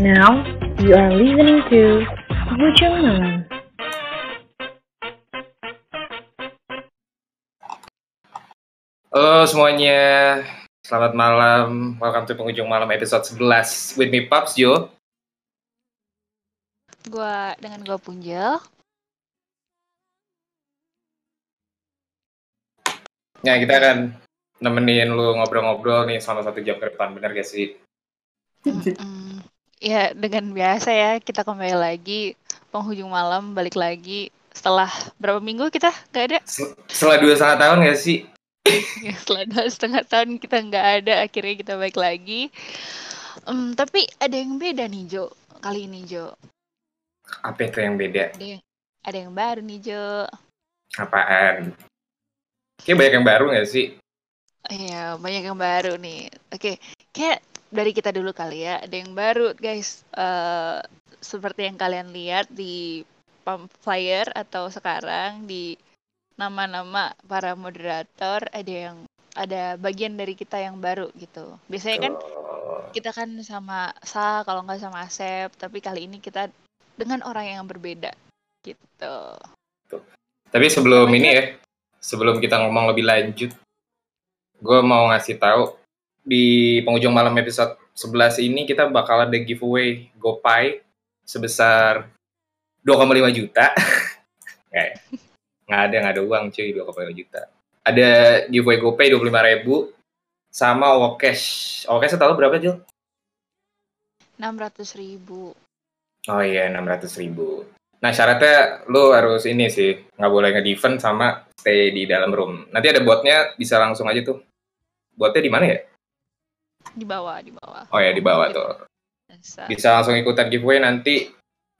Now, you are listening to Ujung Malam. Halo semuanya, selamat malam. Welcome to penghujung malam episode 11 with me Pops Jo. Gua dengan gua Punjel. Nah kita akan nemenin lu ngobrol-ngobrol nih selama satu jam ke depan, bener gak sih? Mm, ya dengan biasa ya kita kembali lagi penghujung malam balik lagi setelah berapa minggu kita nggak ada Setelah dua setengah tahun gak sih? ya, setelah dua setengah tahun kita nggak ada akhirnya kita balik lagi Em, tapi ada yang beda nih Jo kali ini Jo Apa itu yang beda? ada yang ada yang baru nih Jo Apaan? Kayak banyak yang baru gak sih? Iya, banyak yang baru nih. Oke, kayak dari kita dulu kali ya. Ada yang baru, guys. Eh seperti yang kalian lihat di pump flyer atau sekarang di nama-nama para moderator ada yang ada bagian dari kita yang baru gitu. Biasanya kan kita kan sama Sa kalau nggak sama Asep, tapi kali ini kita dengan orang yang berbeda gitu. Tapi sebelum Namanya- ini ya, sebelum kita ngomong lebih lanjut, gue mau ngasih tahu di penghujung malam episode 11 ini kita bakal ada giveaway GoPay sebesar 2,5 juta. Ya? Nggak ada, nggak ada uang cuy 2,5 juta. Ada giveaway GoPay 25 ribu sama Wokesh. Wokesh tahu berapa Jul? 600 ribu. Oh iya, 600 ribu. Nah, syaratnya lu harus ini sih, nggak boleh nge-defend sama stay di dalam room. Nanti ada botnya, bisa langsung aja tuh. Botnya di mana ya? Di bawah, di bawah. Oh ya, di bawah Gitu. tuh. Bisa. Bisa langsung ikutan giveaway nanti.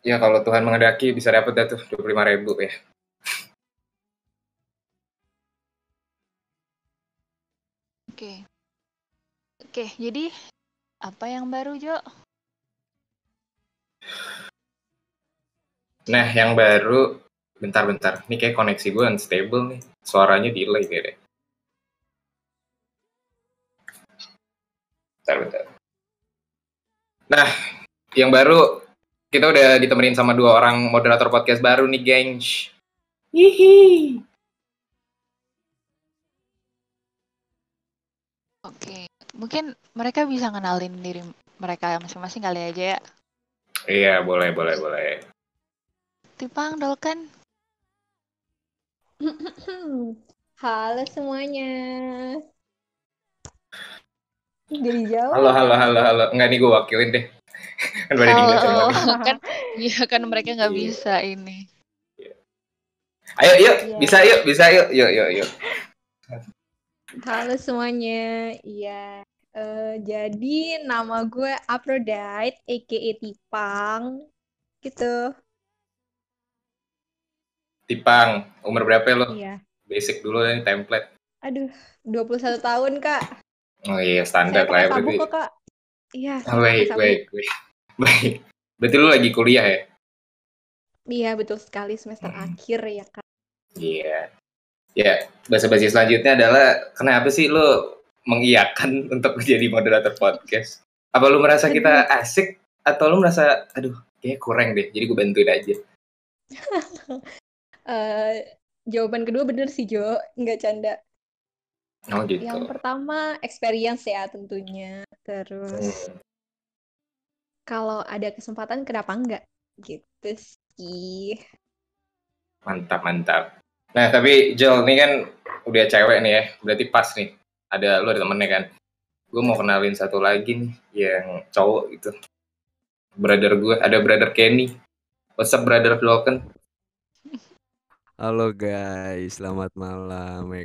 Ya kalau Tuhan mengendaki bisa dapet dah tuh 25 ribu ya. Oke. Oke, jadi apa yang baru, Jo? Nah, yang baru, bentar-bentar. Ini kayak koneksi gue unstable nih. Suaranya delay kayak deh. Bentar-bentar. Nah, yang baru, kita udah ditemenin sama dua orang moderator podcast baru nih, gengs. Hihi. Oke. Mungkin mereka bisa ngenalin diri mereka masing-masing kali aja ya. Iya, boleh, boleh, boleh. Tipang, Dolken. Halo semuanya. Dari jauh. Halo, halo, halo, halo. Enggak nih gue wakilin deh. kan pada Halo. kan iya kan mereka nggak Iya. bisa ini. Ayo, yuk. Iya. Bisa yuk, bisa yuk. Yuk, yuk, yuk. Halo semuanya. Iya. Eh, jadi nama gue Aphrodite, aka Tipang. Gitu. Tipang, umur berapa ya lo? Iya. Basic dulu nih, template. Aduh, 21 tahun, Kak. Oh iya, standar lah ya berarti. kok, Kak. Iya, Oh, baik, baik, baik. Baik. Berarti lu lagi kuliah ya? Iya, betul sekali semester Hmm. akhir ya, Kak. Iya. Ya, bahasa-bahasa selanjutnya adalah kenapa sih lu mengiyakan untuk menjadi moderator podcast? Apa lu merasa kita asik atau lu merasa aduh, kayaknya kurang deh. Jadi gue bantuin aja. Eh, jawaban kedua bener sih, Jo. Nggak canda. Oh gitu. Yang pertama, experience ya tentunya. Terus, Hmm. kalau ada kesempatan, kenapa enggak? Gitu sih. Mantap, mantap. Nah, tapi Jel, ini kan udah cewek nih ya. Berarti pas nih. Ada lu ada temennya kan. Gue mau kenalin satu lagi nih yang cowok gitu. Brother gue, ada brother Kenny. What's up brother Dolken? Halo guys, selamat malam ya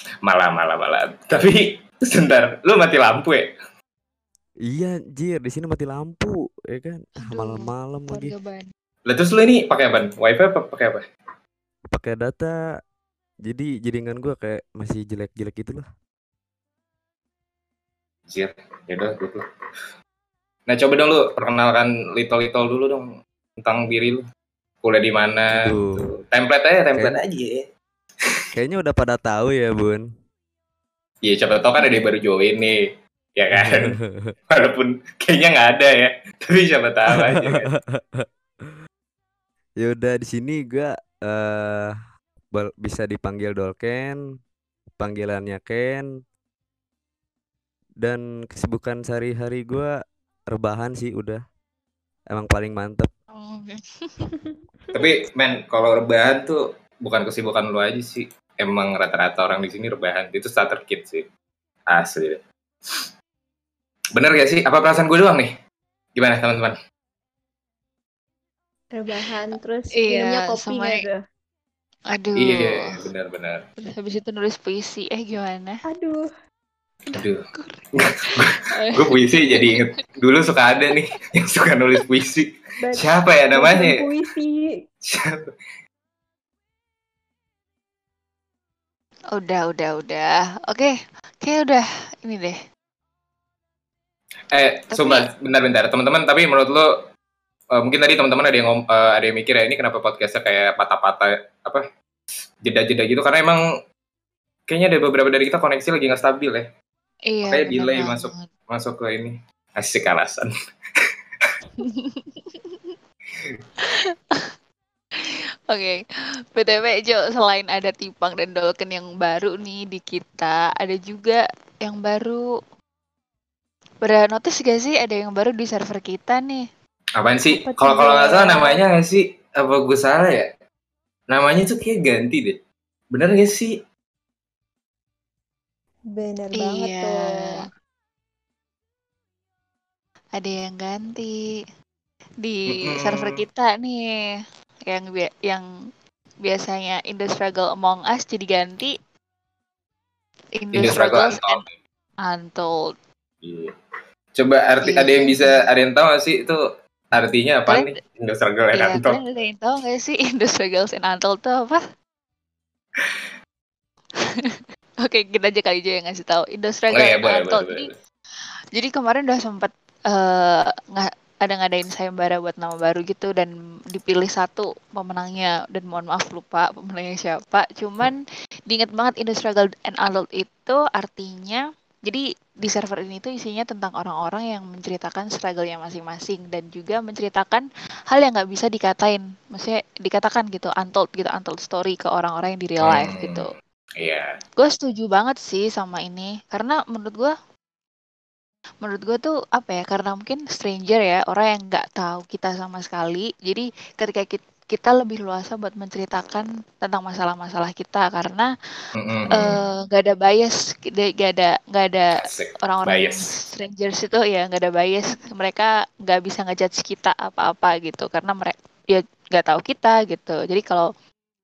guys. Malam, malam, malam. Tapi sebentar, lu mati lampu ya? Iya, Jir, di sini mati lampu, ya kan? Ah, Malam-malam lagi. Lah terus lu ini pakai apa? Wifi apa pakai apa? Pakai data. Jadi jaringan gua kayak masih jelek-jelek gitu loh. Jir, yaudah gitu. Nah coba dong lu perkenalkan little-little dulu dong tentang diri lu. Kuliah di mana? Template aja, template aja. Ya. Kayaknya udah pada tahu ya, Bun. Iya, siapa tau kan ada yang baru join nih. ya kan? Walaupun kayaknya nggak ada ya, tapi siapa tahu aja kan. ya udah di sini gua eh bal- bisa dipanggil Dolken, panggilannya Ken. Dan kesibukan sehari-hari gua rebahan sih udah. Emang paling mantep. Oh, Oke. Tapi men, kalau rebahan tuh bukan kesibukan lu aja sih. Emang rata-rata orang di sini rebahan. Itu starter kit sih. Asli. deh. Bener gak sih? Apa perasaan gue doang nih? Gimana teman-teman? Rebahan terus Iya, minumnya kopi sama- tuh? Aduh. Iya, benar-benar. Terus habis itu nulis puisi. Eh gimana? Aduh, Aduh. gue puisi jadi inget. Dulu suka ada nih yang suka nulis puisi. Siapa ya namanya? ya? puisi. Siapa? Udah, udah, udah. Oke, kayak udah ini deh. Eh, Tapi- sumpah, bentar-bentar. Teman-teman, tapi menurut lo eh, mungkin tadi teman-teman ada yang ngom- eh, ada yang mikir ya ini kenapa podcastnya kayak patah-patah apa jeda-jeda gitu karena emang kayaknya ada beberapa dari kita koneksi lagi nggak stabil ya Iya, bener delay banget. masuk. masuk ke ini asik alasan Oke, BTW Jo, selain ada Tipang dan Dolken yang baru nih di kita, ada juga yang baru. Pada notice gak sih ada yang baru di server kita nih? apaan sih kalau kalau nggak salah namanya nggak sih apa gue salah ya namanya tuh kayak ganti deh bener gak sih Bener banget Iya. tuh. Ada yang ganti di Mm-mm. server kita nih, yang bi- yang biasanya In the Struggle Among Us jadi ganti In the, In the Struggle and Untold. Iya. coba arti Iya. ada yang bisa ada yang tahu gak sih itu artinya apa Kalian- nih Indo Struggle and Iya, Untold? kalian ada yang tahu nggak sih In the Struggles and Untold itu apa? Oke, kita aja kali aja yang ngasih tahu. In the Oh Struggle iya and boleh boleh, Untold. boleh. Jadi, jadi kemarin udah sempat eh, nggak ada ngadain sayembara buat nama baru gitu dan dipilih satu pemenangnya dan mohon maaf lupa pemenangnya siapa. Cuman diinget banget In the Struggle and Untold itu artinya jadi di server ini tuh isinya tentang orang-orang yang menceritakan struggle-nya masing-masing dan juga menceritakan hal yang nggak bisa dikatain, maksudnya dikatakan gitu, untold gitu, untold story ke orang-orang yang di real life Hmm. gitu. Iya. Gue setuju banget sih sama ini karena menurut gue menurut gue tuh apa ya karena mungkin stranger ya orang yang nggak tahu kita sama sekali jadi ketika kita, kita lebih luasa buat menceritakan tentang masalah-masalah kita karena eh, nggak ada bias nggak ada nggak ada orang-orang strangers itu ya nggak ada bias mereka nggak bisa ngejudge kita apa-apa gitu karena mereka ya nggak tahu kita gitu. Jadi kalau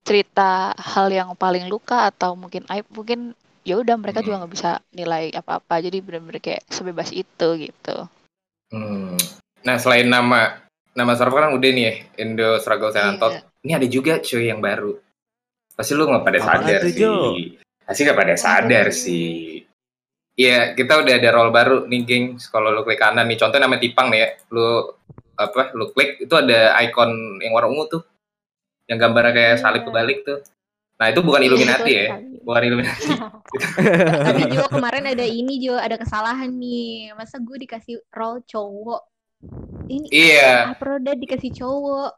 cerita hal yang paling luka atau mungkin aib mungkin ya udah mereka juga Hmm. nggak bisa nilai apa-apa jadi benar-benar kayak sebebas itu gitu Hmm. Nah selain nama nama server kan udah nih ya Indo Struggle and Untold. Ini ada juga cuy yang baru. Pasti lu nggak pada sadar sih. Pasti nggak pada sadar sih. Iya kita udah ada role baru nih geng. Kalau lu klik kanan nih contoh nama Tipang nih ya. Lu apa? Lu klik itu ada icon yang warna ungu tuh. Yang gambarnya kayak salib kebalik tuh. Nah itu bukan Iya, Illuminati ya. Bukan Illuminati. Tapi juga kemarin ada ini Jo, ada kesalahan nih. Masa gue dikasih role cowok? Ini iya. Aproda dikasih cowok.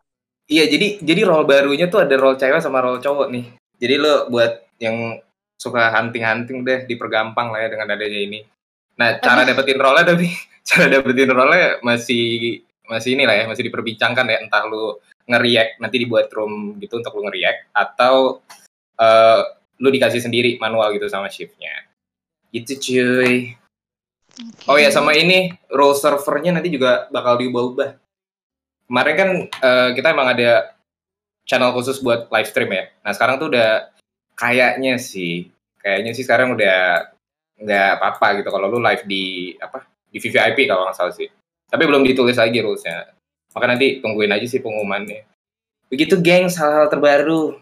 Iya, jadi jadi role barunya tuh ada role cewek sama role cowok nih. Jadi lo buat yang suka hunting-hunting deh dipergampang lah ya dengan adanya ini. Nah, cara dapetin role tapi cara dapetin role masih masih ini lah ya, masih diperbincangkan ya entah lu nge-react nanti dibuat room gitu untuk lu nge-react atau eh lu dikasih sendiri manual gitu sama shiftnya. Gitu cuy. Oke. Oh ya sama ini role servernya nanti juga bakal diubah-ubah. Kemarin kan eh, kita emang ada channel khusus buat live stream ya. Nah sekarang tuh udah kayaknya sih, kayaknya sih sekarang udah nggak apa-apa gitu kalau lu live di apa di VVIP kalau nggak salah sih. Tapi belum ditulis lagi rulesnya. Maka nanti tungguin aja sih pengumumannya. Begitu gengs hal-hal terbaru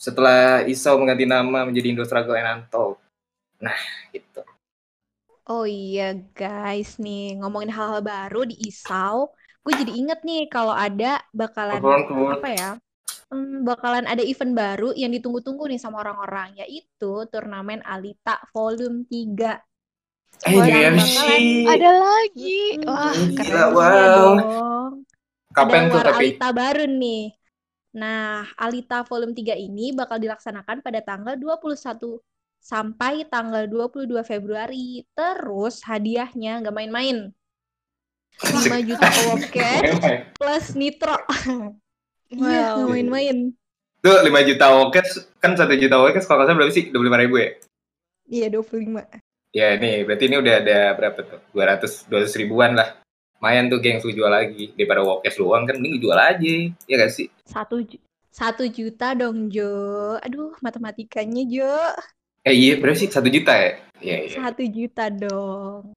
setelah Isau mengganti nama menjadi Indo Struggle and Untold. Nah gitu. Oh iya guys nih ngomongin hal-hal baru di Isau, gue jadi inget nih kalau ada bakalan Apaan apa ya? Hmm, bakalan ada event baru yang ditunggu-tunggu nih sama orang-orang yaitu turnamen Alita Volume 3. Eh, bakalan Ada lagi. Mm-mm, Wah, keren. Wow. dong. Kapan Ada tuh tapi? Alita baru nih. Nah, Alita Volume 3 ini bakal dilaksanakan pada tanggal 21 sampai tanggal 22 Februari. Terus hadiahnya nggak main-main. 5 juta award cash plus nitro. Iya, nggak Wow. main-main. Tuh 5 juta wokes, kan 1 juta wokes kalau nggak salah berapa sih? 25 ribu ya? Iya, 25. Ya nih, berarti ini udah ada berapa tuh? 200, 200 ribuan lah. Lumayan tuh geng lu jual lagi. Daripada wokes doang kan, mending jual aja. Ya gak sih? Satu, satu juta dong, Jo. Aduh, matematikanya, Jo. Eh iya, berapa sih? 1 juta ya? Iya, iya. Satu juta dong.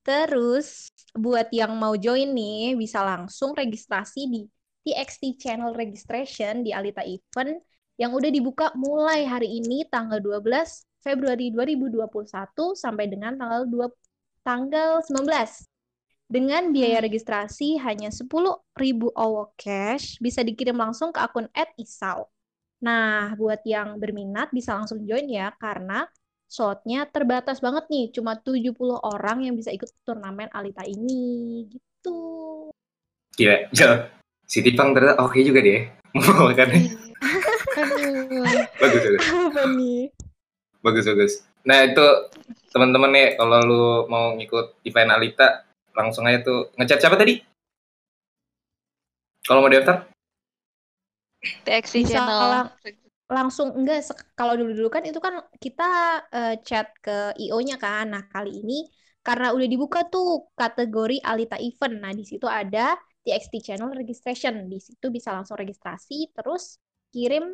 Terus, buat yang mau join nih, bisa langsung registrasi di TXT Channel Registration di Alita Event yang udah dibuka mulai hari ini tanggal 12 Februari 2021 sampai dengan tanggal 2 tanggal 19. Dengan biaya registrasi hanya 10.000 OWO cash bisa dikirim langsung ke akun @isau. Nah, buat yang berminat bisa langsung join ya karena slotnya terbatas banget nih, cuma 70 orang yang bisa ikut turnamen Alita ini gitu. Gila, Jel. Si Tipang ternyata oke juga deh. Kan Aduh. bagus, bagus. Apa nih? Bagus, bagus. Nah itu teman-teman nih, kalau lu mau ngikut event Alita, langsung aja tuh. Ngechat siapa tadi? Kalau mau daftar? TXT Bisa channel. lang- langsung enggak kalau dulu-dulu kan itu kan kita eh, chat ke IO-nya kan. Nah, kali ini karena udah dibuka tuh kategori Alita Event. Nah, di situ ada TXT Channel Registration. Di situ bisa langsung registrasi terus kirim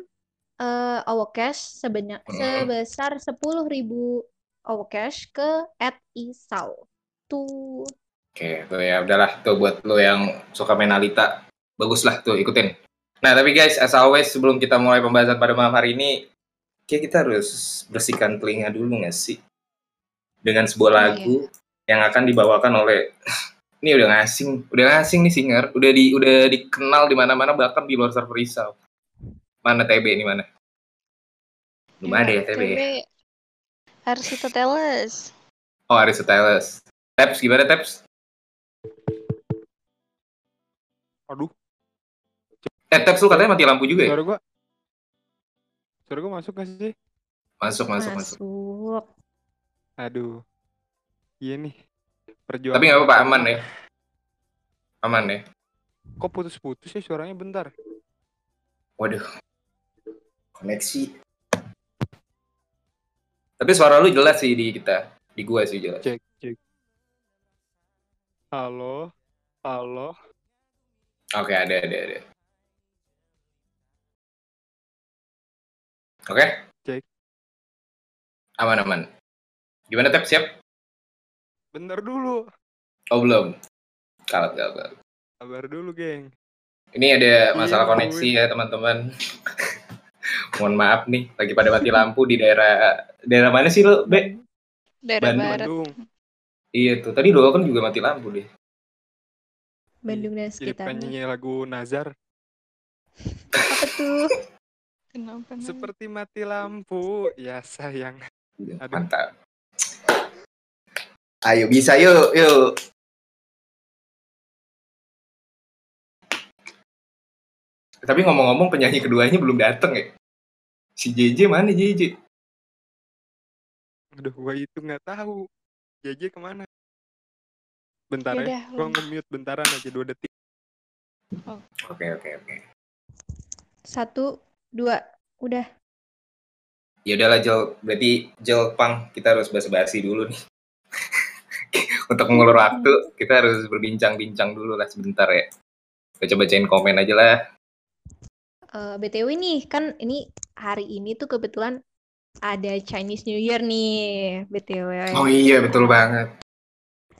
OWO cash sebanyak Hmm. sebesar 10.000 OWO cash ke @isau. Tuh. Oke, tuh ya udahlah tuh buat lo yang suka main Alita, bagus lah tuh ikutin. Nah tapi guys, as always sebelum kita mulai pembahasan pada malam hari ini, kayak kita harus bersihkan telinga dulu nggak sih? Dengan sebuah Oh, lagu yang akan dibawakan oleh ini udah ngasing, udah ngasing nih singer, udah di udah dikenal di mana-mana bahkan di luar server Risau. Mana TB ini mana? Belum ada ya TB. ya? Arsitoteles. Oh Aristoteles. Taps gimana Taps? Aduh, Eh Taps lu katanya mati lampu juga ya? suara gua. Suara gua masuk gak sih? Masuk masuk masuk. Masuk. Aduh. Iya nih. Perjuangan. Tapi nggak apa-apa aman ya. Aman ya. Kok putus-putus ya suaranya bentar? Waduh. Koneksi. Tapi suara lu jelas sih di kita. Di gua sih jelas. Cek, cek. Halo. Halo. Oke, ada ada ada. Oke. Cek. Aman aman. Gimana Tep siap? Bentar dulu. Oh belum. Kalat kalat. Kabar dulu, geng. Ini ada masalah Iya, koneksi ya teman-teman. Mohon maaf nih, lagi pada mati lampu di daerah daerah mana sih lo, Be? Daerah Bandung. barat. Bandung. Iya tuh, tadi lo kan juga mati lampu deh. Bandung dan Jadi sekitarnya. nyanyi lagu Nazar. Apa tuh? Kenapa? Seperti mati lampu. Ya sayang. Aduh. Mantap. Ayo bisa yuk, yuk. Tapi ngomong-ngomong penyanyi keduanya belum dateng ya. Si JJ mana JJ? Aduh, gua itu nggak tahu. JJ ke mana? Bentar Yaudah, ya. Gua lu- nge-mute bentaran aja dua detik. Oke oke oke. Satu, dua, udah. Ya udahlah Jel, berarti Jel Pang kita harus basa-basi dulu nih. Untuk mengulur waktu, kita harus berbincang-bincang dulu lah sebentar ya. Baca-bacain komen aja lah. Eh, BTW nih, kan ini hari ini tuh kebetulan ada Chinese New Year nih, BTW. Oh iya, betul banget.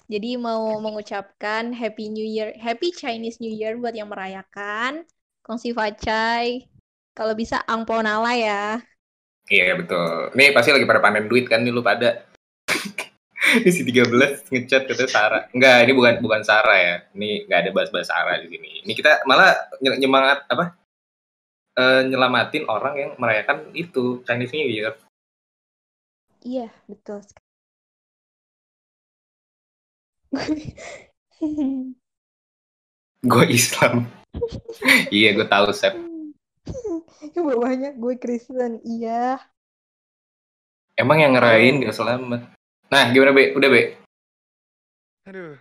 Jadi mau mengucapkan Happy New Year, Happy Chinese New Year buat yang merayakan. Kongsi Facai. Kalau bisa angpau nala ya. Iya betul. Nih pasti lagi pada panen duit kan nih lu pada. ini si 13 ngechat katanya Sarah. Enggak, ini bukan bukan Sarah ya. Ini nggak ada bahas-bahas Sarah di sini. Ini kita malah nye- nyemangat apa? Eh, nyelamatin orang yang merayakan itu Chinese New Year. Iya, betul. sekali. Gue Islam. iya, gue tahu, Sep. Bawahnya gue Kristen. Iya. Emang yang ngerayain gak selamat. Nah, gimana, Be? Udah, Be? Aduh.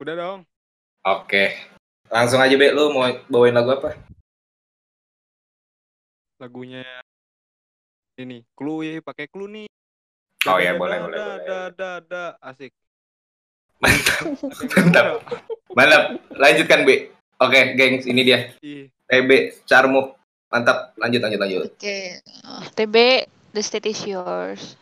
Udah dong. Oke. Langsung aja, Be. Lu mau bawain lagu apa? Lagunya ini, clue ya, pakai clue nih. Oh ya, boleh, boleh, da, boleh. da, da, da. Asik. Mantap. Mantap. Mantap. Lanjutkan, Be. Oke, gengs. Ini dia. Ih, TB, Carmuk. Mantap. Lanjut, lanjut, lanjut. Oke. Oh, TB, the state is yours.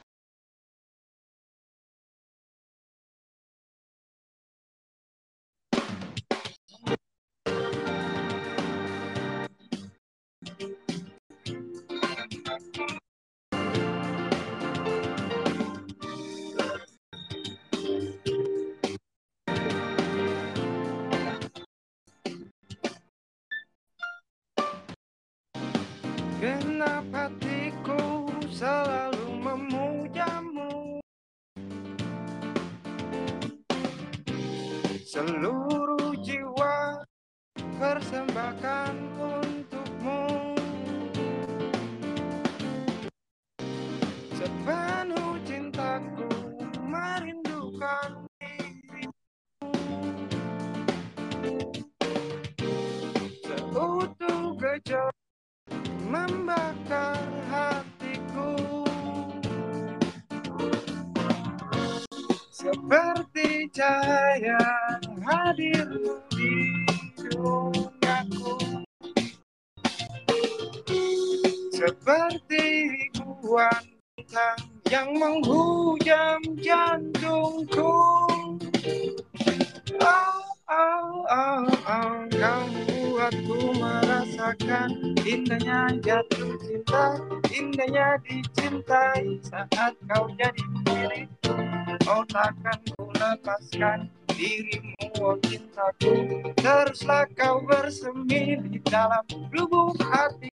Takkan ku lepaskan dirimu, oh cintaku. Teruslah kau bersemi di dalam lubuk hati.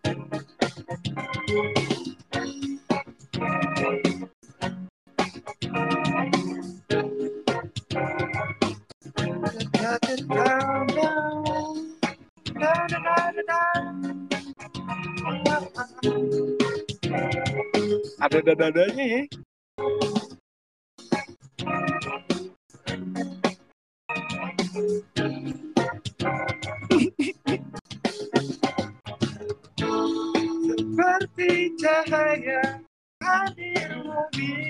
Da, da, Ada dadadanya ya. Seperti cahaya hadirmu di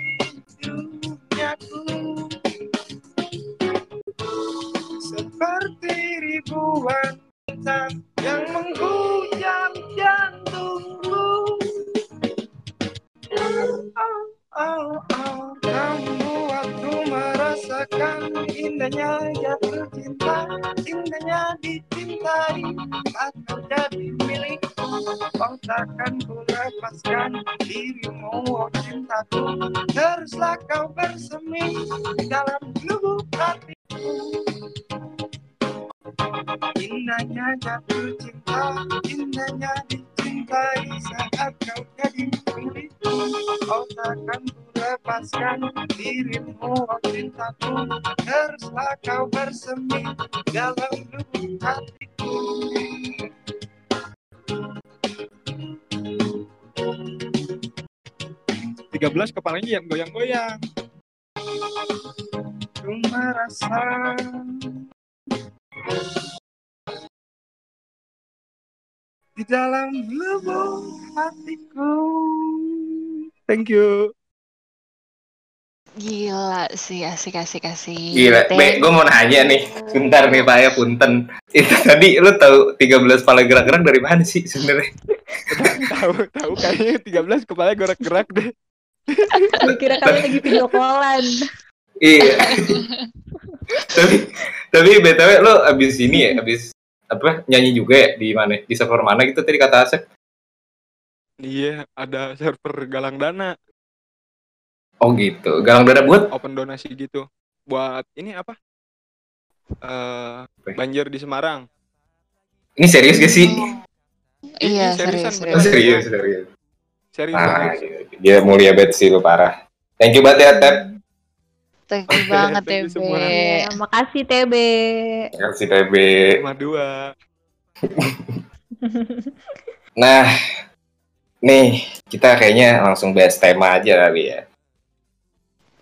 yang goyang-goyang. Ku merasa di dalam lubuk hatiku. Thank you. Gila sih, asik asik asik. Gila, Be, gue mau nanya nih. Bentar nih, Pak ya, punten. Itu tadi lu tahu 13 kepala gerak-gerak dari mana sih sebenarnya? tahu tahu kayaknya 13 kepala gerak-gerak deh. Gue kira kalian lagi video callan. Iya. tapi tapi BTW lu abis ini ya, abis apa nyanyi juga ya di mana? Di server mana gitu tadi kata Asep? Iya, ada server galang dana, Oh gitu. Galang dana buat open donasi gitu. Buat ini apa? Eh ya? banjir di Semarang. Ini serius gak sih? Iya, Ini seriusan serius. Oh, serius. serius, serius. Serius Ah, banget. dia mulia banget sih lu parah. Thank you banget ya, Tep. Thank you banget Thank TB. Ya, makasih TB. Terima kasih, TB. Cuma dua. Nah, nih kita kayaknya langsung bahas tema aja kali ya.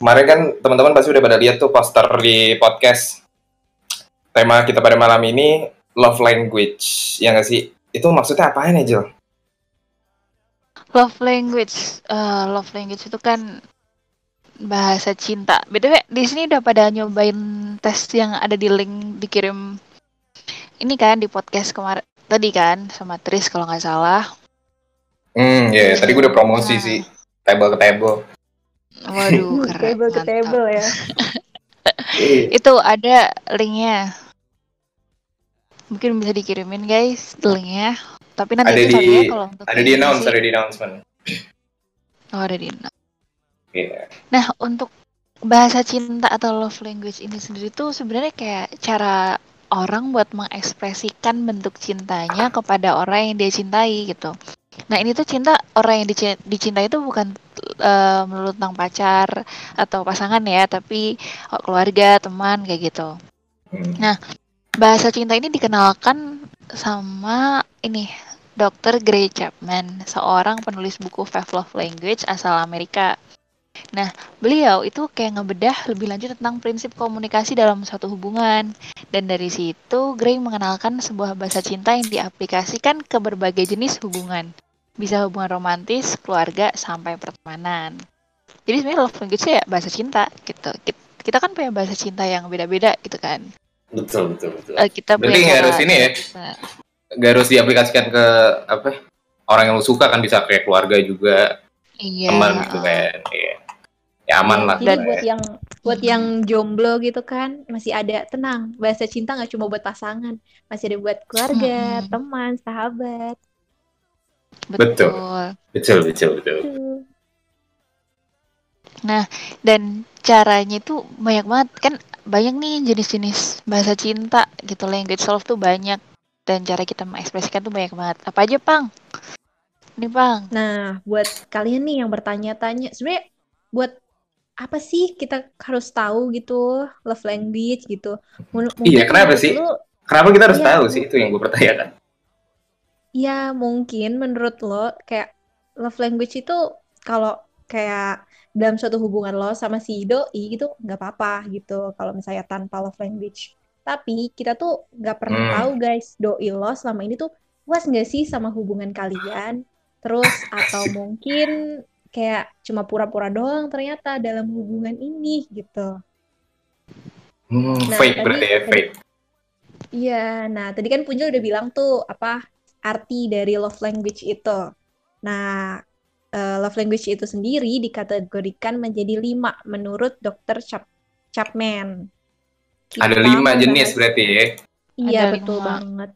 Kemarin kan teman-teman pasti udah pada lihat tuh poster di podcast. Tema kita pada malam ini love language, ya nggak sih? Itu maksudnya apaan ya, Jel? Love language, Eh, love language itu kan bahasa cinta. BTW di sini udah pada nyobain tes yang ada di link dikirim ini kan di podcast kemarin tadi kan sama Tris kalau nggak salah. Hmm, ya tadi gue udah promosi Nah. sih. Table ke table. Waduh, keren. Table ke mantap. table ya. Iya. Itu ada linknya. Mungkin bisa dikirimin guys linknya. Tapi nanti Ada di- ya kalau untuk Ada di announce, ada di announcement. Oh, ada di announce. Iya. Nah, untuk bahasa cinta atau love language ini sendiri tuh sebenarnya kayak cara orang buat mengekspresikan bentuk cintanya kepada orang yang dia cintai gitu. Nah, ini tuh cinta orang yang dici- dicintai itu bukan eh, melulu tentang pacar atau pasangan ya, tapi oh, keluarga, teman kayak gitu. Hmm. Bahasa cinta ini dikenalkan sama ini Dr. Gray Chapman, seorang penulis buku Five Love Language asal Amerika. Nah, beliau itu kayak ngebedah lebih lanjut tentang prinsip komunikasi dalam suatu hubungan. Dan dari situ, Gray mengenalkan sebuah bahasa cinta yang diaplikasikan ke berbagai jenis hubungan. Bisa hubungan romantis, keluarga, sampai pertemanan. Jadi sebenarnya love language ya bahasa cinta gitu. Kita, kan punya bahasa cinta yang beda-beda gitu kan. Betul, betul, betul. Eh, kita Berarti punya harus ini ya? Gak harus diaplikasikan ke apa? Orang yang lu suka kan bisa kayak keluarga juga, Iya. teman gitu kan. Iya. Ya aman lah. Gitu buat ya. yang buat yang jomblo gitu kan masih ada tenang. Bahasa cinta nggak cuma buat pasangan, masih ada buat keluarga, Mm-mm. teman, sahabat. Betul. Betul. Betul, betul, betul. Tuh. Dan caranya itu banyak banget kan banyak nih jenis-jenis bahasa cinta gitu language love tuh banyak dan cara kita mengekspresikan tuh banyak banget. Apa aja, Pang? Ini, Pang. Nah, buat kalian nih yang bertanya-tanya, sebenarnya buat apa sih kita harus tahu gitu love language gitu? Mun- Iya, kenapa sih? lu- Kenapa kita harus Iya, tahu sih itu yang gue pertanyakan? Ya, mungkin menurut lo kayak love language itu kalau kayak dalam suatu hubungan lo sama si doi gitu nggak apa-apa gitu kalau misalnya tanpa love language. Tapi kita tuh nggak pernah Hmm. tahu guys doi lo selama ini tuh puas nggak sih sama hubungan kalian? Terus atau mungkin kayak cuma pura-pura doang ternyata dalam hubungan ini gitu. Hmm, Nah, fake tadi- berarti ya, fake. Iya, nah tadi kan Punjul udah bilang tuh apa arti dari love language itu. Nah, eh, love language itu sendiri dikategorikan menjadi lima menurut Dr. Chap Chapman. Ada Kita lima mau jenis berarti ya. Iya, Ada betul lima. banget.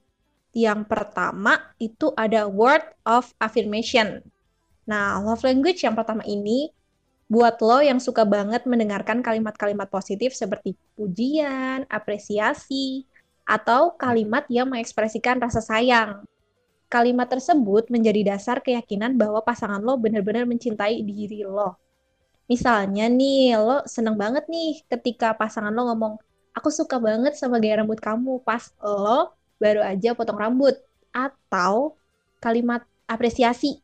Yang pertama itu ada word of affirmation. Nah, love language yang pertama ini buat lo yang suka banget mendengarkan kalimat-kalimat positif seperti pujian, apresiasi, atau kalimat yang mengekspresikan rasa sayang. Kalimat tersebut menjadi dasar keyakinan bahwa pasangan lo benar-benar mencintai diri lo. Misalnya nih, lo seneng banget nih ketika pasangan lo ngomong, aku suka banget sama gaya rambut kamu. Pas lo baru aja potong rambut. Atau kalimat apresiasi,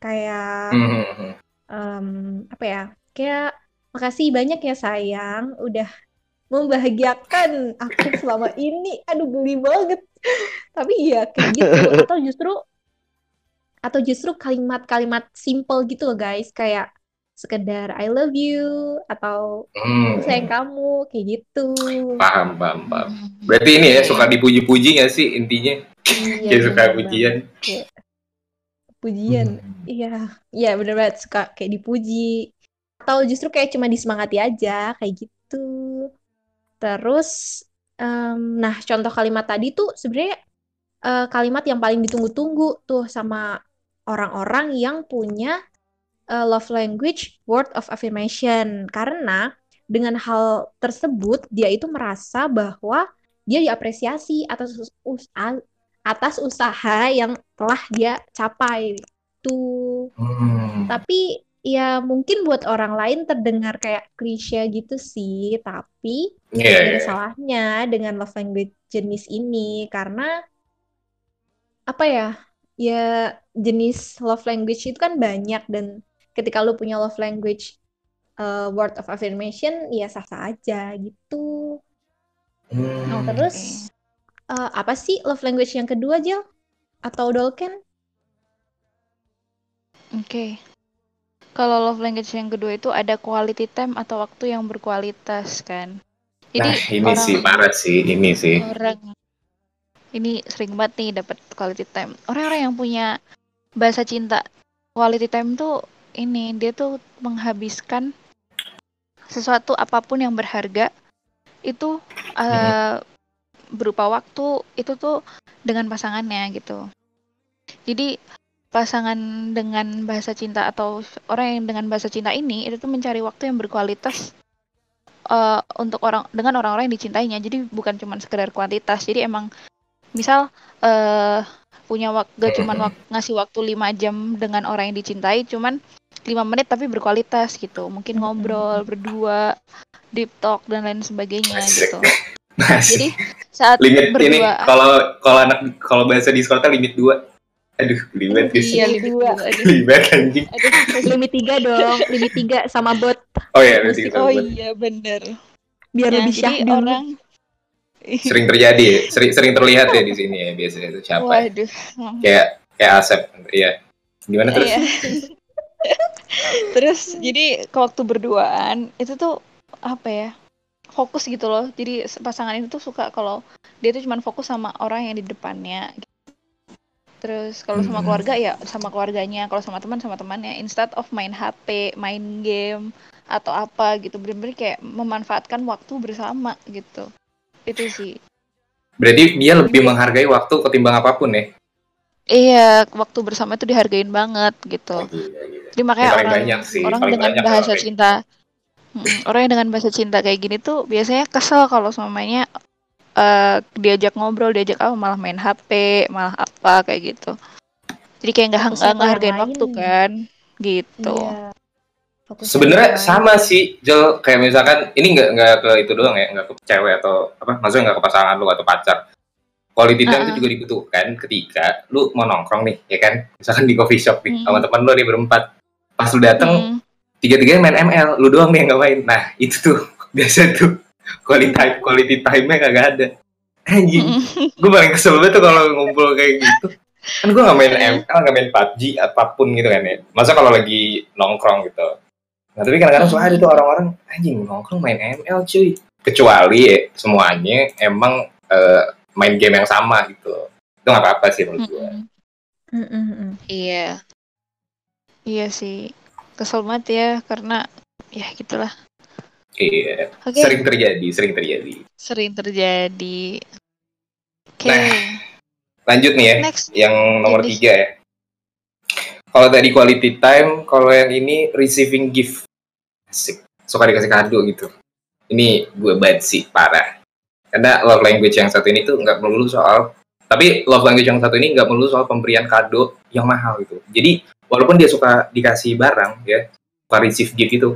kayak Hmm, hmm, hmm. em, apa ya? Kayak makasih banyak ya sayang. Udah membahagiakan aku selama ini. Aduh geli banget. Tapi iya kayak gitu. Atau justru atau justru kalimat-kalimat simple gitu loh guys. Kayak sekedar I love you atau Hmm, sayang kamu kayak gitu Paham, paham, paham. Hmm. Berarti ini ya suka dipuji-puji nggak sih intinya? iya Kayak suka bener pujian. Kayak pujian Hmm. Iya, iya bener banget suka kayak dipuji atau justru kayak cuma disemangati aja kayak gitu. Terus, em, nah contoh kalimat tadi tuh sebenarnya eh, kalimat yang paling ditunggu-tunggu tuh sama orang-orang yang punya eh, love language word of affirmation karena dengan hal tersebut dia itu merasa bahwa dia diapresiasi atas us- atas usaha yang telah dia capai. Tuh. Hmm. Tapi ya mungkin buat orang lain terdengar kayak klise gitu sih, tapi Iya, nggak iya. ada salahnya dengan love language jenis ini karena apa ya? Ya jenis love language itu kan banyak dan ketika lu punya love language uh, word of affirmation ya sah-sah aja gitu. Hmm. Nah, terus uh, apa sih love language yang kedua, Jel? Atau Dolken? Oke. Kalau love language yang kedua itu ada quality time atau waktu yang berkualitas kan. Jadi Nah, ini orang sih parah sih, ini sih. orang ini sering banget nih dapat quality time. Orang-orang yang punya bahasa cinta quality time tuh ini dia tuh menghabiskan sesuatu apa pun yang berharga itu eh, berupa waktu itu tuh dengan pasangannya gitu. Jadi pasangan dengan bahasa cinta atau orang yang dengan bahasa cinta ini itu tuh mencari waktu yang berkualitas eh, untuk orang dengan orang-orang yang dicintainya. Jadi bukan cuma sekedar kuantitas. Jadi emang misal eh punya waktu gak cuman wak- ngasih waktu lima jam dengan orang yang dicintai, cuman lima menit tapi berkualitas gitu. Mungkin ngobrol berdua, deep talk dan lain sebagainya Asik. gitu. Asik. Jadi saat limit ini berdua kalau kalau anak kalau bahasa Discordnya limit dua. Aduh, limit guys. iya Limit limit dua. Limit anjing. Aduh. Limit tiga dong, limit tiga sama bot Oh iya, limit tiga Oh iya bener. biar Nah, lebih jadi syahdu. orang Sering terjadi, ya. sering sering terlihat ya di sini ya biasanya itu siapa? ya? Waduh. Kayak kayak Asep, iya. Gimana terus? Terus jadi ke waktu berduaan itu tuh apa ya? Fokus gitu loh. Jadi pasangan itu tuh suka kalau dia tuh cuman fokus sama orang yang di depannya. Terus kalau sama keluarga ya sama keluarganya, kalau sama teman sama temannya. Instead of main HP, main game atau apa gitu, bener-bener kayak memanfaatkan waktu bersama gitu. Itu sih. Berarti dia lebih menghargai waktu ketimbang apa pun ya. Iya, waktu bersama itu dihargain banget gitu. Oh, gila, gila. Jadi makanya orang banyak sih, orang dengan banyak bahasa orang cinta orang yang dengan bahasa cinta kayak gini tuh biasanya kesel kalau semuanya eh diajak ngobrol, diajak apa malah main HP, malah apa kayak gitu. Jadi kayak nggak ngehargain waktu kan, gitu. Iya. Sebenarnya sama sih, Jel. Kayak misalkan ini nggak nggak ke itu doang ya, nggak ke cewek atau apa? Maksudnya nggak ke pasangan lu atau pacar. Quality time itu Uh-uh. juga dibutuhkan ketika lu mau nongkrong nih, ya kan? Misalkan di coffee shop nih, Hmm. sama teman lu nih berempat. Pas lu dateng, Mm, tiga-tiganya main ML, lu doang nih yang nggak main. Nah, itu tuh biasa tuh quality time quality time-nya kagak ada. Anjing, mm, gue paling kesel banget tuh kalau ngumpul kayak gitu. Kan gue nggak main. ML, nggak main PUBG apa pun gitu kan ya. Masa kalau lagi nongkrong gitu. Nah tapi kadang-kadang suka ada tuh orang-orang anjing nongkrong main ML cuy. Kecuali ya, semuanya emang eh, main game yang sama gitu. Itu nggak apa-apa sih menurut gue. mm. Mm. Iya. Iya sih. Kesel banget ya karena ya gitulah. Iya. Oke, Sering terjadi, sering terjadi. sering terjadi. Oke. Nah, Lanjut nih ya. Next. yang nomor Jadi- tiga ya. Kalau tadi quality time, kalau yang ini receiving gift. Asik. Suka dikasih kado gitu. Ini gue banget sih, parah. Karena love language yang satu ini tuh nggak melulu soal, tapi love language yang satu ini nggak melulu soal pemberian kado yang mahal gitu. Jadi, walaupun dia suka dikasih barang ya, suka receive gift itu,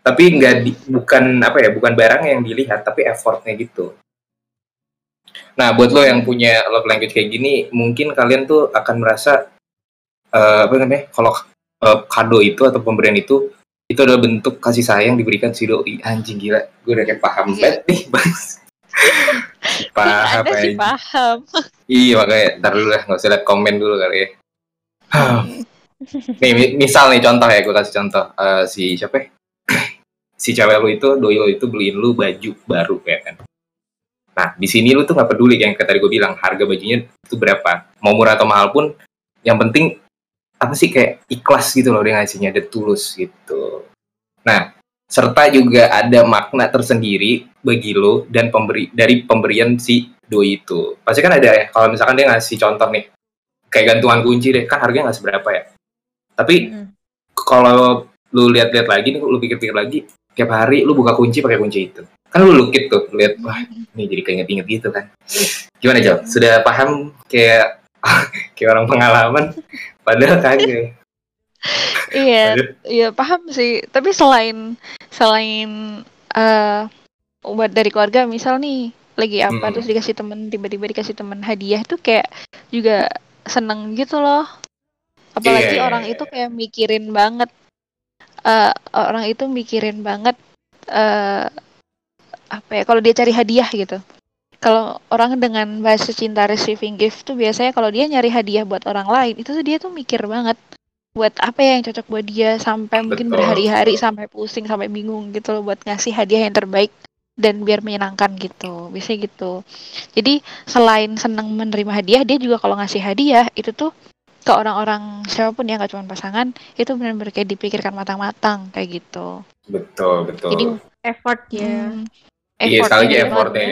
tapi nggak di- bukan apa ya, bukan barang yang dilihat, tapi effortnya gitu. Nah, buat lo yang punya love language kayak gini, mungkin kalian tuh akan merasa eh, apa namanya? Kalau eh, kado itu atau pemberian itu itu adalah bentuk kasih sayang diberikan si doi. Anjing gila, gue udah kayak paham Iya. banget nih, Bang. Paham Ada sih aja. paham. Iya, makanya ntar dulu lah, nggak usah lihat komen dulu kali ya. nih, mi- misal nih contoh ya, gue kasih contoh. Eh, si siapa ya? si cewek lu itu, doi lu itu beliin lu baju baru ya kan. Nah, di sini lu tuh nggak peduli yang tadi gue bilang, harga bajunya itu berapa. Mau murah atau mahal pun, yang penting apa sih kayak ikhlas gitu loh dia ngasihnya, dia tulus gitu. Nah, serta juga ada makna tersendiri bagi lo dan pemberi dari pemberian si doi itu. Pasti kan ada ya, kalau misalkan dia ngasih contoh nih, kayak gantungan kunci deh, kan harganya nggak seberapa ya. Tapi Mm. kalau lu lihat-lihat lagi nih, lu pikir-pikir lagi, tiap hari lu buka kunci pakai kunci itu. kan lu lukit tuh lihat wah ini jadi keinget-inget gitu kan gimana Jal sudah paham kayak kayak orang pengalaman padahal kagak Iya, iya paham sih. Tapi selain selain eh buat dari keluarga misal nih lagi apa Hmm. terus dikasih temen tiba-tiba dikasih temen hadiah tuh kayak juga seneng gitu loh. Apalagi Iya, orang iya, itu kayak mikirin banget eh orang itu mikirin banget eh apa ya kalau dia cari hadiah gitu. Kalau orang dengan bahasa cinta receiving gift tuh biasanya kalau dia nyari hadiah buat orang lain itu tuh dia tuh mikir banget buat apa ya yang cocok buat dia sampai mungkin Betul, berhari-hari betul. sampai pusing sampai bingung gitu loh buat ngasih hadiah yang terbaik dan biar menyenangkan gitu biasanya gitu jadi selain senang menerima hadiah dia juga kalau ngasih hadiah itu tuh ke orang-orang siapa pun ya nggak cuma pasangan itu benar-benar kayak dipikirkan matang-matang kayak gitu betul betul Jadi, effort ya Hmm, Iya, effort sekali lagi gitu. effort ya.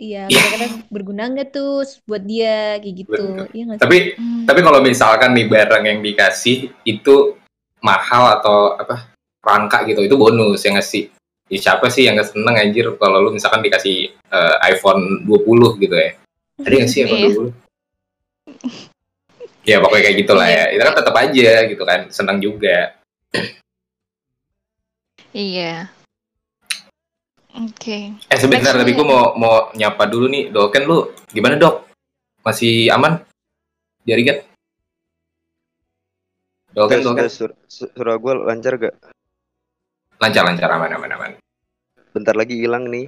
Iya, kadang-kadang berguna nggak tuh buat dia kayak gitu. Betul. Iya nggak sih? tapi Hmm. tapi kalau misalkan nih barang yang dikasih itu mahal atau apa rangka gitu itu bonus yang ngasih ya, siapa sih yang gak seneng anjir kalau lu misalkan dikasih eh, iPhone 20 gitu ya ada nggak sih iPhone Iya. 20 ya pokoknya kayak gitulah Iya. ya itu kan tetap aja gitu kan senang juga Iya. Oke. eh sebentar tapi gue mau mau nyapa dulu nih Dolken lu gimana dok masih aman jari kan Dolken Dolken sur- sur- surah gue lancar gak? lancar lancar aman aman aman Bentar lagi hilang nih.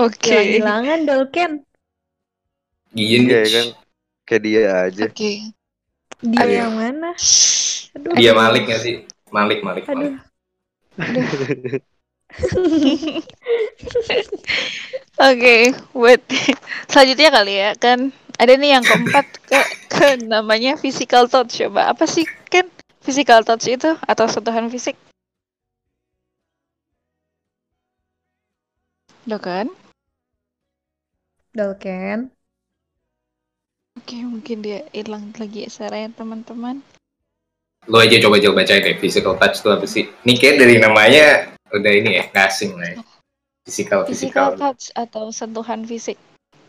Oke. Hilang-hilangan Dolken. Gien Iya kan? Kayak dia aja. Oke. Dia Aduh. yang mana? Aduh. dia Aduh. Malik gak sih Malik Malik Aduh. Malik Oke, buat selanjutnya kali ya kan ada nih yang keempat ke, ke namanya physical touch coba apa sih kan physical touch itu atau sentuhan fisik? Udah kan? Dolken. Oke, mungkin dia hilang lagi suaranya teman-teman. lu aja coba coba baca deh physical touch itu apa sih ini kayak dari namanya udah ini ya nggak asing lah ya. physical Physical physical touch atau sentuhan fisik.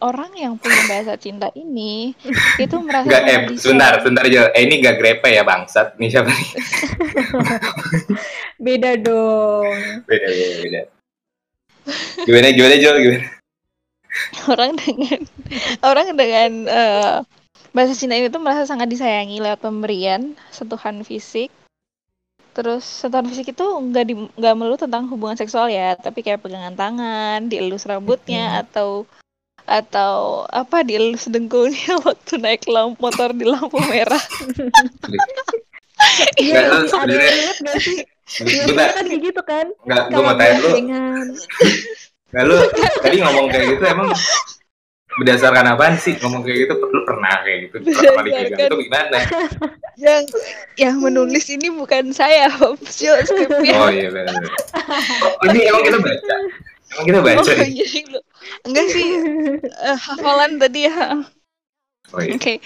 Orang yang punya bahasa cinta ini itu merasa Enggak, eh, sebentar, sebentar aja. Eh, ini gak grepe ya, bangsat. Ini siapa nih? Beda dong. Beda, beda, beda. Gimana, gimana, Jo? Gimana? orang dengan orang dengan eh, bahasa cinta ini tuh merasa sangat disayangi lewat pemberian sentuhan fisik terus sentuhan fisik itu nggak di nggak melulu tentang hubungan seksual ya tapi kayak pegangan tangan dielus rambutnya atau atau apa dielus dengkulnya waktu naik lampu motor di lampu merah. Nggak, lu ada inget gak sih? bentar, Biasanya kan kayak gitu kan. nggak, gue mau tanya lu, nggak lu, tadi ngomong kayak gitu emang berdasarkan apaan sih ngomong kayak gitu? Lu pernah kayak gitu? Kayak gitu, itu gimana? yang yang menulis ini bukan saya Sio skripnya Oh iya, benar. benar. Ini emang kita baca? Emang kita baca Oh, nih? jadi lu- enggak sih eh, hafalan tadi ya Oh iya. Oke,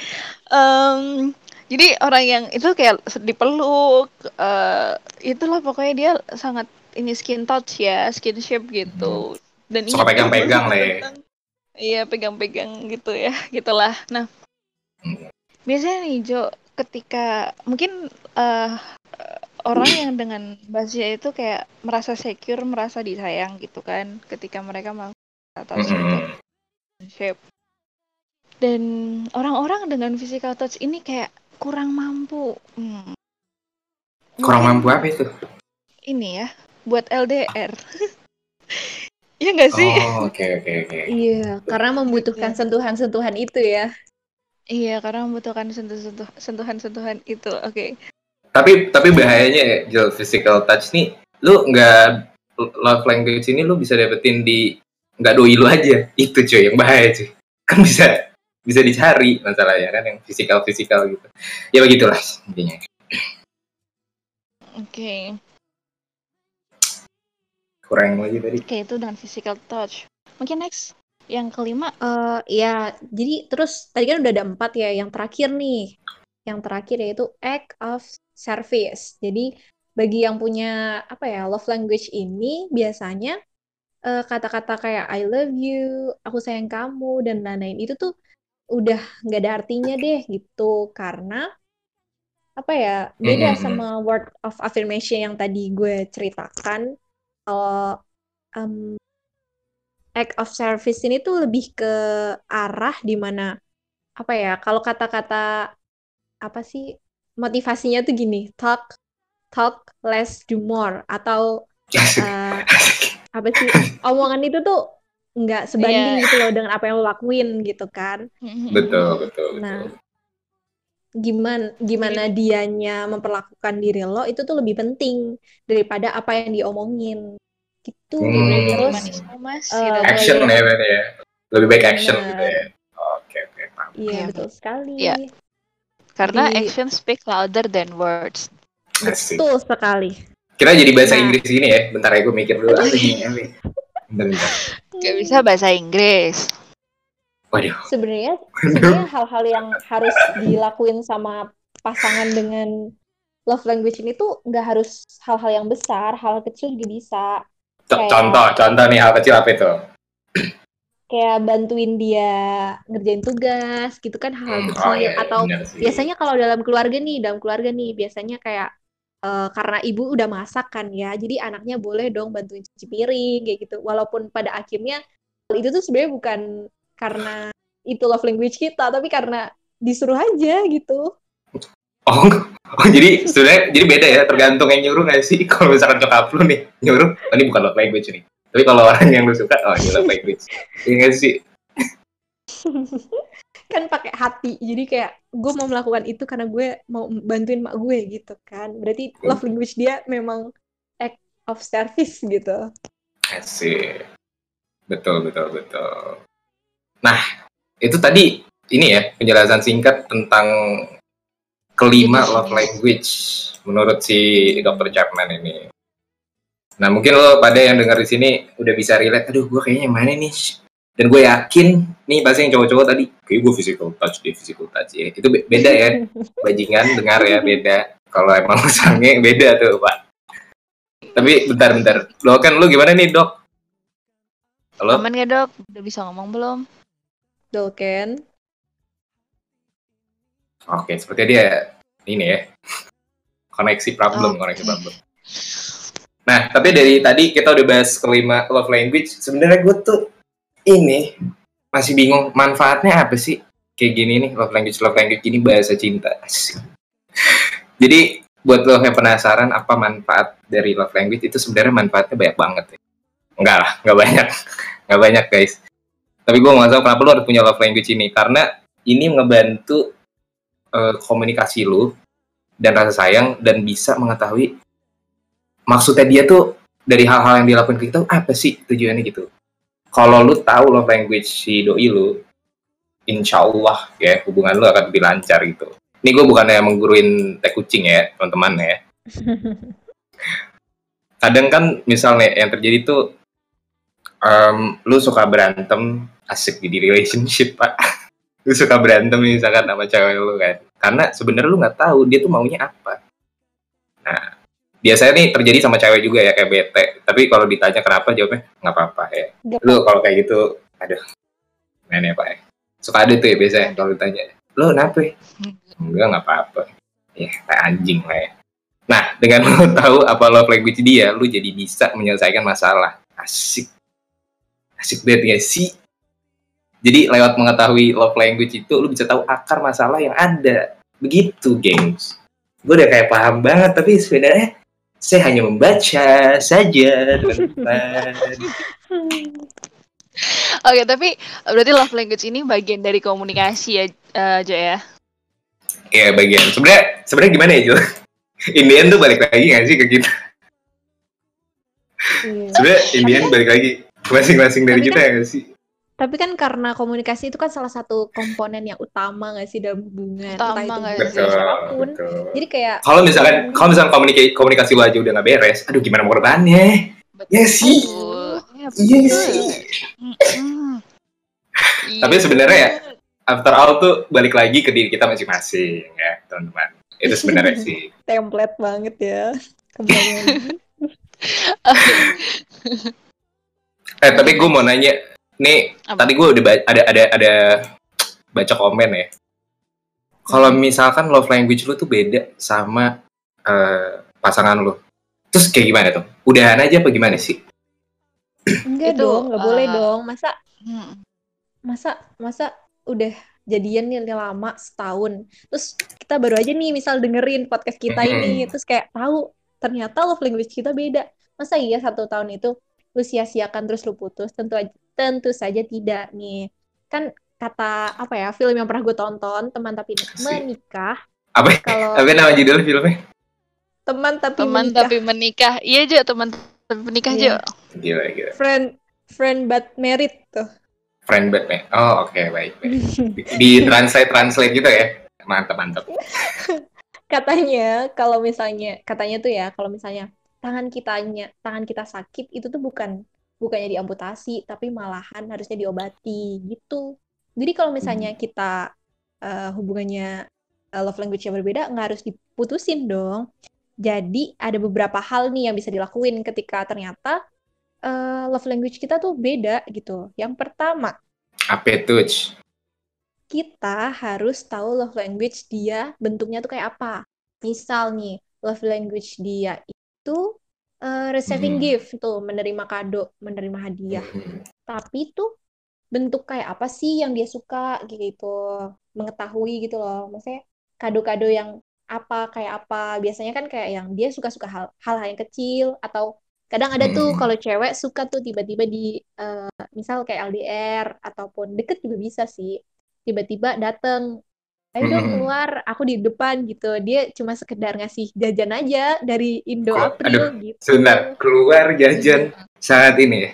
Em, jadi orang yang itu kayak dipeluk, eh itulah pokoknya dia sangat ini skin touch ya, skinship gitu. Dan Hmm. Suka ini pegang-pegang lah ya. Iya pegang-pegang gitu ya, gitulah. Nah, Hmm. biasanya nih Jo, ketika mungkin eh orang yang dengan bahasa itu kayak merasa secure, merasa disayang gitu kan, ketika mereka melakukan itu Mm-mm. shape. Dan orang-orang dengan physical touch ini kayak kurang mampu. Hmm. Kurang mampu apa itu? Ini ya, buat LDR. ya nggak sih? Oh, oke, oke, oke. Iya, karena membutuhkan sentuhan-sentuhan itu ya. Iya, karena membutuhkan sentuhan-sentuhan itu. Oke. tapi tapi bahayanya ya Jel, physical touch nih lu nggak love language ini lu bisa dapetin di nggak doi lu aja itu cuy yang bahaya cuy kan bisa bisa dicari masalahnya kan yang physical physical gitu ya begitulah intinya Oke. Kurang lagi tadi Oke, itu dengan physical touch. Mungkin next yang kelima Eh ya, jadi terus tadi kan udah ada empat ya. Yang terakhir nih, yang terakhir yaitu act of service. Jadi bagi yang punya apa ya love language ini biasanya eh, kata-kata kayak I love you, aku sayang kamu dan lain-lain itu tuh udah nggak ada artinya deh gitu karena apa ya beda Mhm. sama word of affirmation yang tadi gue ceritakan kalau em, act of service ini tuh lebih ke arah di mana apa ya kalau kata-kata apa sih motivasinya tuh gini talk talk less do more atau eh, apa sih omongan itu tuh nggak sebanding Iya. gitu loh dengan apa yang lo lakuin gitu kan betul betul Nah, betul. Gimana gimana dianya memperlakukan diri lo itu tuh lebih penting daripada apa yang diomongin gitu Hmm. terus manis mas mulai action ya berarti ya lebih baik action Bener. gitu ya oke oke paham. iya Iya. betul sekali Iya. karena Jadi- action speak louder than words Asik. betul sekali kita jadi bahasa Nah. Inggris gini ya bentar ya gue mikir dulu apa apa nih? bentar bentar Gak bisa bahasa Inggris waduh. Sebenarnya sebenarnya hal-hal yang harus dilakuin sama pasangan dengan love language ini tuh nggak harus hal-hal yang besar hal kecil juga bisa. Kayak- contoh contoh nih hal kecil apa itu? Kayak bantuin dia ngerjain tugas gitu kan hal-hal Hmm, kecil oh iya, iya, atau biasanya kalau dalam keluarga nih dalam keluarga nih biasanya kayak eh, karena ibu udah masak kan ya jadi anaknya boleh dong bantuin cuci piring kayak gitu. Walaupun pada akhirnya itu tuh sebenarnya bukan karena itu love language kita tapi karena disuruh aja gitu. Oh, oh jadi sebenarnya jadi beda ya tergantung yang nyuruh nggak sih? Kalau misalkan nyokap lu nih nyuruh oh, ini bukan love language nih. Tapi kalau orang yang lu suka oh ini love language. Iya nggak sih? Kan pakai hati jadi kayak gue mau melakukan itu karena gue mau bantuin mak gue gitu kan. Berarti love language dia memang act of service gitu. Asik. betul betul betul nah itu tadi ini ya penjelasan singkat tentang kelima love language menurut si Dr. Chapman ini. Nah mungkin lo pada yang dengar di sini udah bisa relate aduh gue kayaknya yang mana nih? Dan gue yakin nih pasti yang cowok-cowok tadi kayak gue physical touch deh physical touch ya. Itu be- beda ya. Bajingan dengar ya beda. Kalau emang sange beda tuh pak. Tapi bentar bentar. Lo kan lu gimana nih dok? Halo? Aman gak dok? Udah bisa ngomong belum Dolken oke seperti dia ini ya. Koneksi problem Oke. koneksi problem. Nah tapi dari tadi kita udah bahas kelima love language. Sebenarnya gue tuh ini masih bingung manfaatnya apa sih kayak gini nih love language love language ini bahasa cinta. Jadi buat lo yang penasaran apa manfaat dari love language itu sebenarnya manfaatnya banyak banget ya. Enggak lah enggak banyak. Enggak banyak guys tapi gue nggak tahu kenapa lo harus punya love language ini. Karena ini ngebantu eh, komunikasi lu dan rasa sayang dan bisa mengetahui maksudnya dia tuh dari hal-hal yang dilakukan ke kita apa sih tujuannya gitu. Kalau lu tahu love language si doi lu insya Allah ya hubungan lu akan lebih lancar gitu. Ini gue bukannya mengguruin teh kucing ya teman-teman ya. Kadang kan misalnya yang terjadi tuh em, lu suka berantem? Asik di relationship pak. Lu suka berantem misalkan sama cewek lu kan. Karena sebenarnya lu nggak tahu dia tuh maunya apa. Nah biasanya nih terjadi sama cewek juga ya kayak bete. Tapi kalau ditanya kenapa jawabnya nggak apa-apa ya. Nggak lu kalau kayak gitu aduh nenek pak ya. Suka ada tuh ya biasanya kalau ditanya. Lu kenapa? Enggak nggak apa-apa. Ya kayak anjing lah ya. Nah dengan lu tahu apa love language dia lu jadi bisa menyelesaikan masalah. Asik asik banget ya sih jadi lewat mengetahui love language itu lu bisa tahu akar masalah yang ada. Begitu gengs. Gue udah kayak paham banget tapi sebenarnya saya hanya membaca saja teman-teman. Oke tapi berarti love language ini bagian dari komunikasi ya eh, Jo ya ya bagian. Sebenarnya sebenarnya gimana ya Jo Indian tuh balik lagi gak sih ke kita? Iya. sebenarnya Indian balik lagi masing-masing dari Tapi kita ya gak sih Tapi kan karena komunikasi itu kan salah satu komponen yang utama nggak sih dalam hubungan, entah Utama itu nggak hubungan sih? siapa pun. betul. Jadi kayak kalau misalkan kalau misalkan komunikasi komunikasi lu aja udah nggak beres aduh gimana mau korbannya Ya sih. Betul. Ya, Iya betul. sih. Tapi Iya. sebenarnya ya, after all tuh balik lagi ke diri kita masing-masing ya teman-teman itu sebenarnya sih template banget ya. Kembali lagi. Eh tapi gue mau nanya, nih Apa? tadi gue udah ba- ada ada ada baca komen ya. Kalau misalkan love language lu tuh beda sama eh, pasangan lu, terus kayak gimana tuh? Udahan aja apa gimana sih? Enggak Itu, dong, nggak boleh eh, dong. Masa Hmm. masa masa udah jadian nih lama setahun terus kita baru aja nih misal dengerin podcast kita ini Mm-mm. terus kayak tahu ternyata love language kita beda masa iya satu tahun itu lu sia-siakan terus lu putus tentu aja tentu saja tidak nih kan kata apa ya film yang pernah gue tonton teman tapi Asik. menikah Apa? kalau Apa nama judul filmnya? teman tapi Teman menikah tapi menikah. Iya, Jo, teman tapi menikah, Iya. Jo. Gila gila. friend friend but married tuh Friend Batman. Oh oke baik baik. Di, di translate translate gitu ya. Mantap mantap. katanya kalau misalnya katanya tuh ya kalau misalnya tangan kitanya tangan kita sakit itu tuh bukan bukannya diamputasi tapi malahan harusnya diobati gitu jadi kalau misalnya kita eh, hubungannya eh, love language-nya berbeda nggak harus diputusin dong jadi ada beberapa hal nih yang bisa dilakuin ketika ternyata eh, love language kita tuh beda gitu yang pertama Apa touch? kita harus tahu love language dia bentuknya tuh kayak apa. Misal nih, love language dia itu eh, receiving Hmm. gift tuh, menerima kado, menerima hadiah. Hmm. Tapi tuh bentuk kayak apa sih yang dia suka gitu, mengetahui gitu loh. Maksudnya kado-kado yang apa kayak apa. Biasanya kan kayak yang dia suka-suka hal hal yang kecil atau kadang ada tuh Hmm. kalau cewek suka tuh tiba-tiba di eh, misal kayak LDR ataupun deket juga bisa sih tiba-tiba dateng ayo dong keluar aku di depan gitu dia cuma sekedar ngasih jajan aja dari Indo Kok- April aduh, gitu Sebentar, keluar jajan sangat ini ya.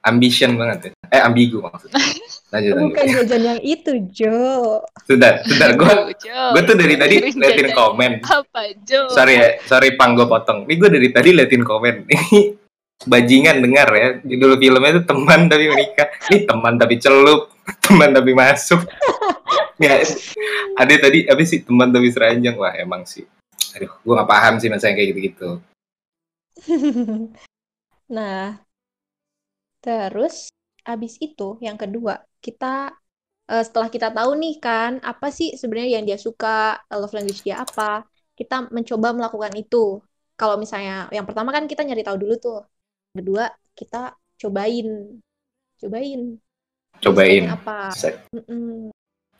Ambition banget ya. Eh ambigu maksudnya. Lanjut lanjut. bukan jajan yang itu Jo Sebentar, sebentar. Gue gue tuh dari tadi liatin komen. Apa, Jo? Sorry ya, sorry pang gue potong. Ini gue dari tadi liatin komen. Ini bajingan dengar ya. Judul filmnya itu teman tapi menikah. Ini teman tapi celup, teman tapi masuk. Ya, ada tadi apa sih teman tapi seranjang wah emang sih. Aduh, gue gak paham sih masa yang kayak gitu-gitu. nah terus abis itu yang kedua kita eh, setelah kita tahu nih kan apa sih sebenarnya yang dia suka love language dia apa kita mencoba melakukan itu kalau misalnya yang pertama kan kita nyari tahu dulu tuh kedua kita cobain cobain Cobain. Apa.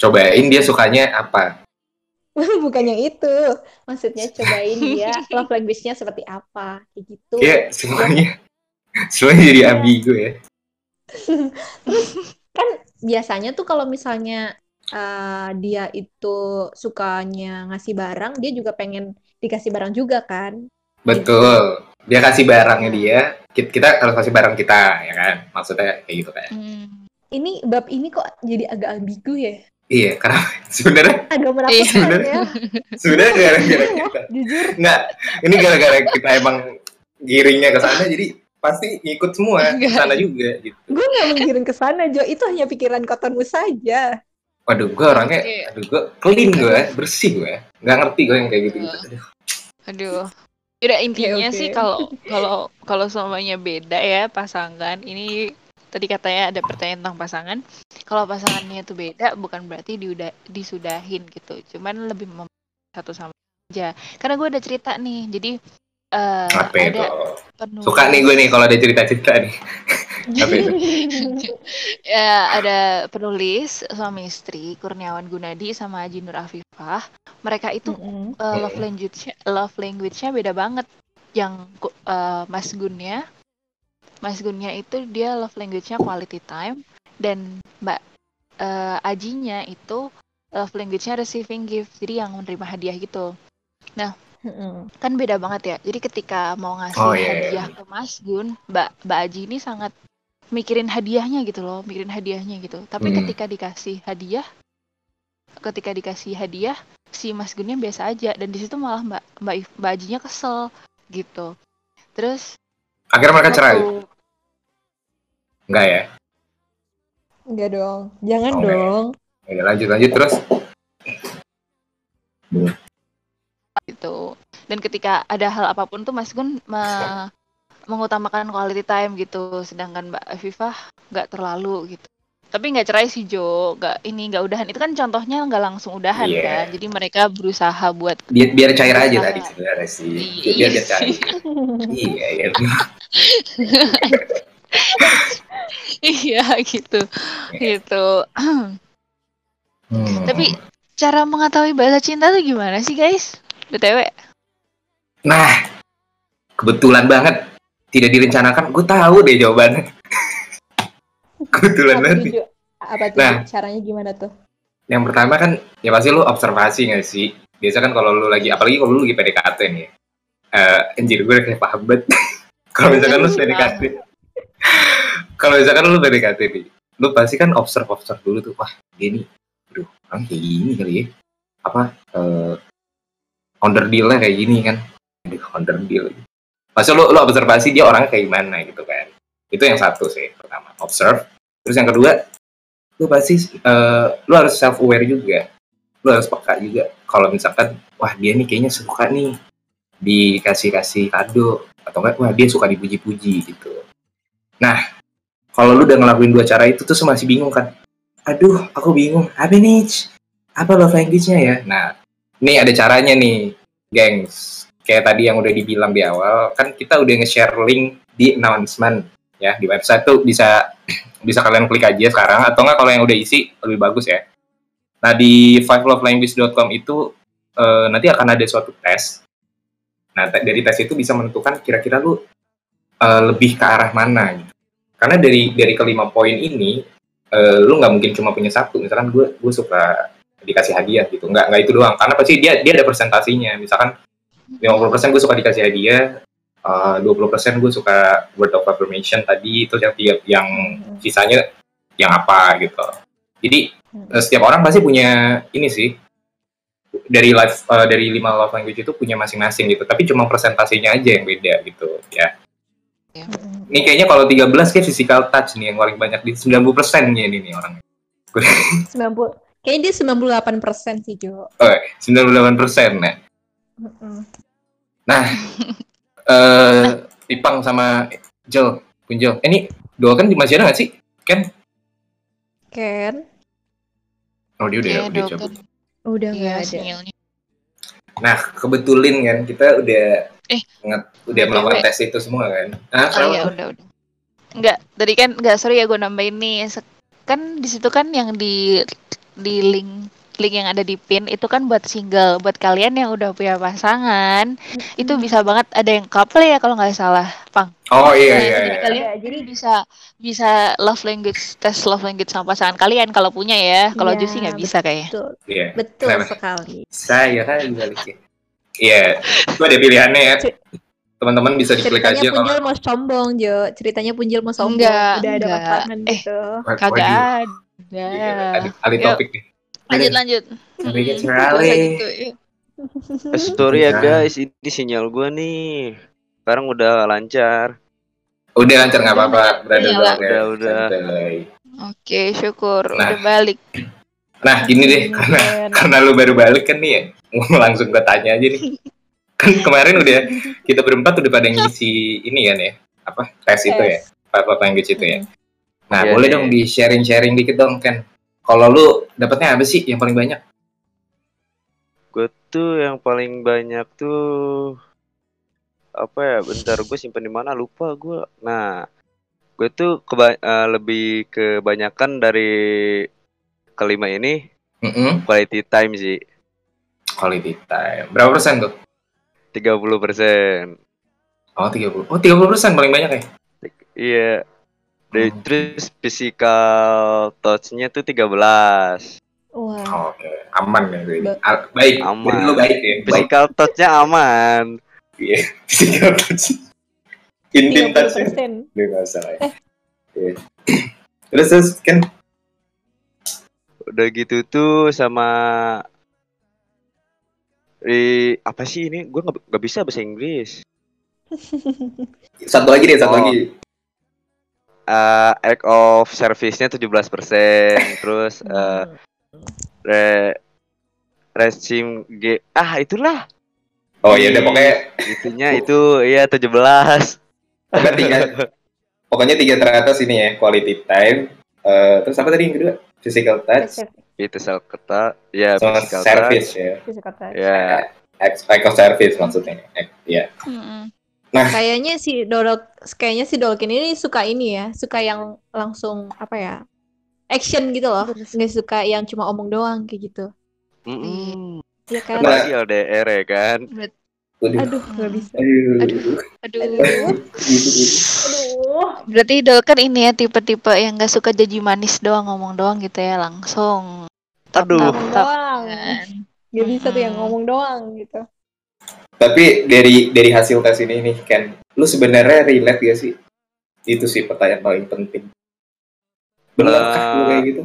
Cobain dia sukanya apa? bukan yang itu maksudnya cobain dia love language-nya seperti apa kayak gitu Ya, semuanya semuanya jadi ambigu ya. kan biasanya tuh kalau misalnya eh, dia itu sukanya ngasih barang dia juga pengen dikasih barang juga kan Betul. Dia kasih barangnya dia, kita, kita harus kasih barang kita, ya kan? Maksudnya kayak gitu kan. Hmm. ini bab ini kok jadi agak ambigu ya Iya, karena sebenarnya agak menakutkan Iya. Sebenarnya- ya sebenarnya gara-gara kita. jujur Enggak, ini gara-gara kita emang giringnya ke sana jadi pasti ngikut semua ke sana juga gitu. gue nggak menggiring ke sana Jo itu hanya pikiran kotormu saja Waduh, gue orangnya, Oke. aduh gue clean gue, bersih gue, nggak ngerti gue yang kayak gitu-gitu. Aduh, Aduh. Udah intinya oke. sih kalau kalau kalau semuanya beda ya pasangan. Ini tadi katanya ada pertanyaan tentang pasangan. Kalau pasangannya itu beda bukan berarti diudah disudahin gitu. Cuman lebih mem satu sama aja. Karena gue ada cerita nih. Jadi eh, apa itu? ada penulis Suka nih gue nih kalau ada cerita-cerita nih. Apa itu? ya ada penulis suami istri Kurniawan Gunadi sama Aji Nur Afifah. Mereka itu Mm-mm. uh, love language love language-nya beda banget. Yang uh, Mas Gunnya Mas Gunnya itu dia love language-nya quality time dan Mbak uh, Ajinya itu love language-nya receiving gift. Jadi yang menerima hadiah gitu. Mm-mm. Kan beda banget ya. Jadi ketika mau ngasih Oh, iya, iya. hadiah ke Mas Gun, Mbak Mbak Aji ini sangat mikirin hadiahnya gitu loh, mikirin hadiahnya gitu. Tapi Hmm. ketika dikasih hadiah ketika dikasih hadiah si Mas Gunnya biasa aja dan di situ malah Mbak Mbak Mbak Ajinya kesel gitu. Terus Akhirnya mereka cerai? Enggak ya? Enggak dong jangan Oke. dong Ya, lanjut lanjut terus. gitu. dan ketika ada hal apa pun tuh Mas Gun me- mengutamakan quality time gitu sedangkan Mbak Afifah nggak terlalu gitu tapi nggak cerai sih Jo. Nggak ini nggak udahan. Itu kan contohnya nggak langsung udahan Iya. kan. Jadi mereka berusaha buat biar biar cair aja Berusaha. tadi sebenarnya sih. Iya. Biar biar sih. cair. Iya iya. Iya gitu. Gitu. Hmm. tapi cara mengetahui bahasa cinta tuh gimana sih guys? Btw nah kebetulan banget. Tidak direncanakan. Gue tahu deh jawabannya kebetulan banget? Apa tuh? Nah. Caranya gimana tuh? yang pertama kan ya pasti lu observasi gak sih? Biasa kan kalau lu lagi apalagi kalau lu lagi PDKT nih eh anjir gue kayak paham banget. Kalau misalkan lu PDKT kalau misalkan lu PDKT nih lu pasti kan observe observe dulu tuh wah dia nih aduh orang kayak gini kali ya. Apa eh onder deal kayak gini kan. Aduh onder deal. Masa lu, lu observasi dia orangnya kayak gimana gitu kan? Itu yang satu sih pertama. Observe terus yang kedua lu pasti eh, lu harus self aware juga. Lu harus peka juga. Kalau misalkan wah dia nih kayaknya suka nih dikasih kasih kado atau enggak wah dia suka dipuji-puji gitu. Nah kalau lu udah ngelakuin dua cara itu tuh masih bingung kan aduh aku bingung apa nih apa love language-nya ya? Nah ini ada caranya nih gengs. Kayak tadi yang udah dibilang di awal kan kita udah nge-share link di announcement ya di website tuh bisa bisa kalian klik aja sekarang. Atau enggak kalau yang udah isi lebih bagus ya. Nah di fivelovelanguage.com itu eh, nanti akan ada suatu tes. Nah dari tes itu bisa menentukan kira-kira lu eh, lebih ke arah mana gitu. karena dari dari kelima poin ini eh, lu nggak mungkin cuma punya satu. Misalkan gue gue suka dikasih hadiah gitu. Nggak nggak itu doang. Karena pasti dia dia ada presentasinya. Misalkan 50% gue suka dikasih hadiah uh, 20% gue suka word of affirmation tadi itu yang tiga yang sisanya yang apa gitu. Jadi eh, setiap orang pasti punya ini sih. Dari life eh, dari lima love language itu punya masing-masing gitu. Tapi cuma presentasinya aja yang beda gitu ya. Ini kayaknya kalau 13 kayak physical touch nih yang paling banyak di 90% nya ini nih orang 90 Kayaknya dia 98% sih, Jo. oh, 98% ya. Mm-mm. Nah, eh Ipang sama Jel, Punjel. Eh, ini dua kan masih ada nggak sih? Ken? Ken, Oh dia udah Iya, udah dong, cabut. kan. udah Iya, nggak ada. sinyalnya. Nah, kebetulin kan kita udah Eh, udah melakukan tes itu semua kan. Ah, Oh iya udah udah. Enggak, tadi kan enggak sorry ya gue nambahin nih. Kan di situ kan yang di di link link yang ada di pin itu kan buat single. Buat kalian yang udah punya pasangan, itu bisa banget ada yang couple ya kalau nggak salah, Pang. Oh iya Nah, iya. jadi iya. kalian Ada, jadi bisa bisa love language tes love language sama pasangan kalian kalau punya ya. Kalau Iya, Juicy nggak bisa kayaknya. betul, Iya. betul Kenapa? sekali. Saya kan ya. Iya, itu ada pilihannya ya. Teman-teman bisa diklik Ceritanya aja kalau Punjil mau sombong, Jo. Ceritanya Punjil mau sombong. Enggak, udah ada enggak. pasangan Eh, gitu. Kagak ada. iya, alih Yuk. topik nih. Lanjut lanjut. Eh, sorry ya Nah. guys, ini sinyal gua nih. Sekarang udah lancar. Udah lancar nggak apa-apa, berada Iya, doang ya. udah. Oke, syukur Nah. udah balik. Nah, gini deh, Hmm, karena karena lu baru balik kan nih ya, mau langsung gue tanya aja nih. Kan kemarin udah kita berempat udah pada ngisi ini kan ya, apa tes itu ya, five love language itu ya. Nah, Iya, boleh iya. dong di sharing sharing dikit dong kan. Kalau lu dapetnya apa sih yang paling banyak? Gue tuh yang paling banyak tuh apa ya? Bentar, gue simpen di mana? Lupa gue. Nah, gue tuh keba eh, lebih kebanyakan dari kelima ini Mm-mm. quality time sih. Quality time. Berapa persen tuh? 30%. Oh, 30. Oh, 30 persen paling banyak ya? Iya. Dan Hmm. terus physical touch-nya tuh 13. Wah, Oh, Oke, aman ya. Gue. Ba- Al- baik, Aman. Lu baik ya. Baik. Physical touch-nya aman. Iya. Physical touch. Intim touch. ya. 30%. Udah nggak usah lah ya. Iya. Terus terus kan Udah gitu tuh sama di apa sih ini? Gue nggak nggak bisa bahasa Inggris. satu lagi deh, satu Oh. lagi. Eh, act of service-nya 17%, terus eh re resim G ah itulah Oh iya udah pokoknya Itunya itu iya 17. pokoknya tiga pokoknya tiga teratas ini ya quality time. Eh, terus apa tadi yang kedua? Physical touch itu sel keta ya sama physical service touch. ya. Physical touch. Ya, Ex eco service maksudnya. Ya. Mm-mm. Kayaknya si Dolok, kayaknya si Dolkin ini suka ini ya, suka yang langsung apa ya, action gitu loh, nggak suka yang cuma omong doang kayak gitu. Mm-mm. Iya kan? Nah. LDR ya kan. Waduh. Aduh, nggak bisa. Aduh. Aduh. Aduh, Aduh. aduh. Berarti Idol kan ini ya tipe-tipe yang gak suka janji manis doang ngomong doang gitu ya langsung. Tap, Aduh. Ngomong tap, doang. kan. Gak bisa tuh yang ngomong doang gitu. Tapi dari dari hasil tes ini nih Ken, lu sebenarnya relate gak sih? Itu sih pertanyaan paling penting. Benar kah lu Eh, kayak gitu?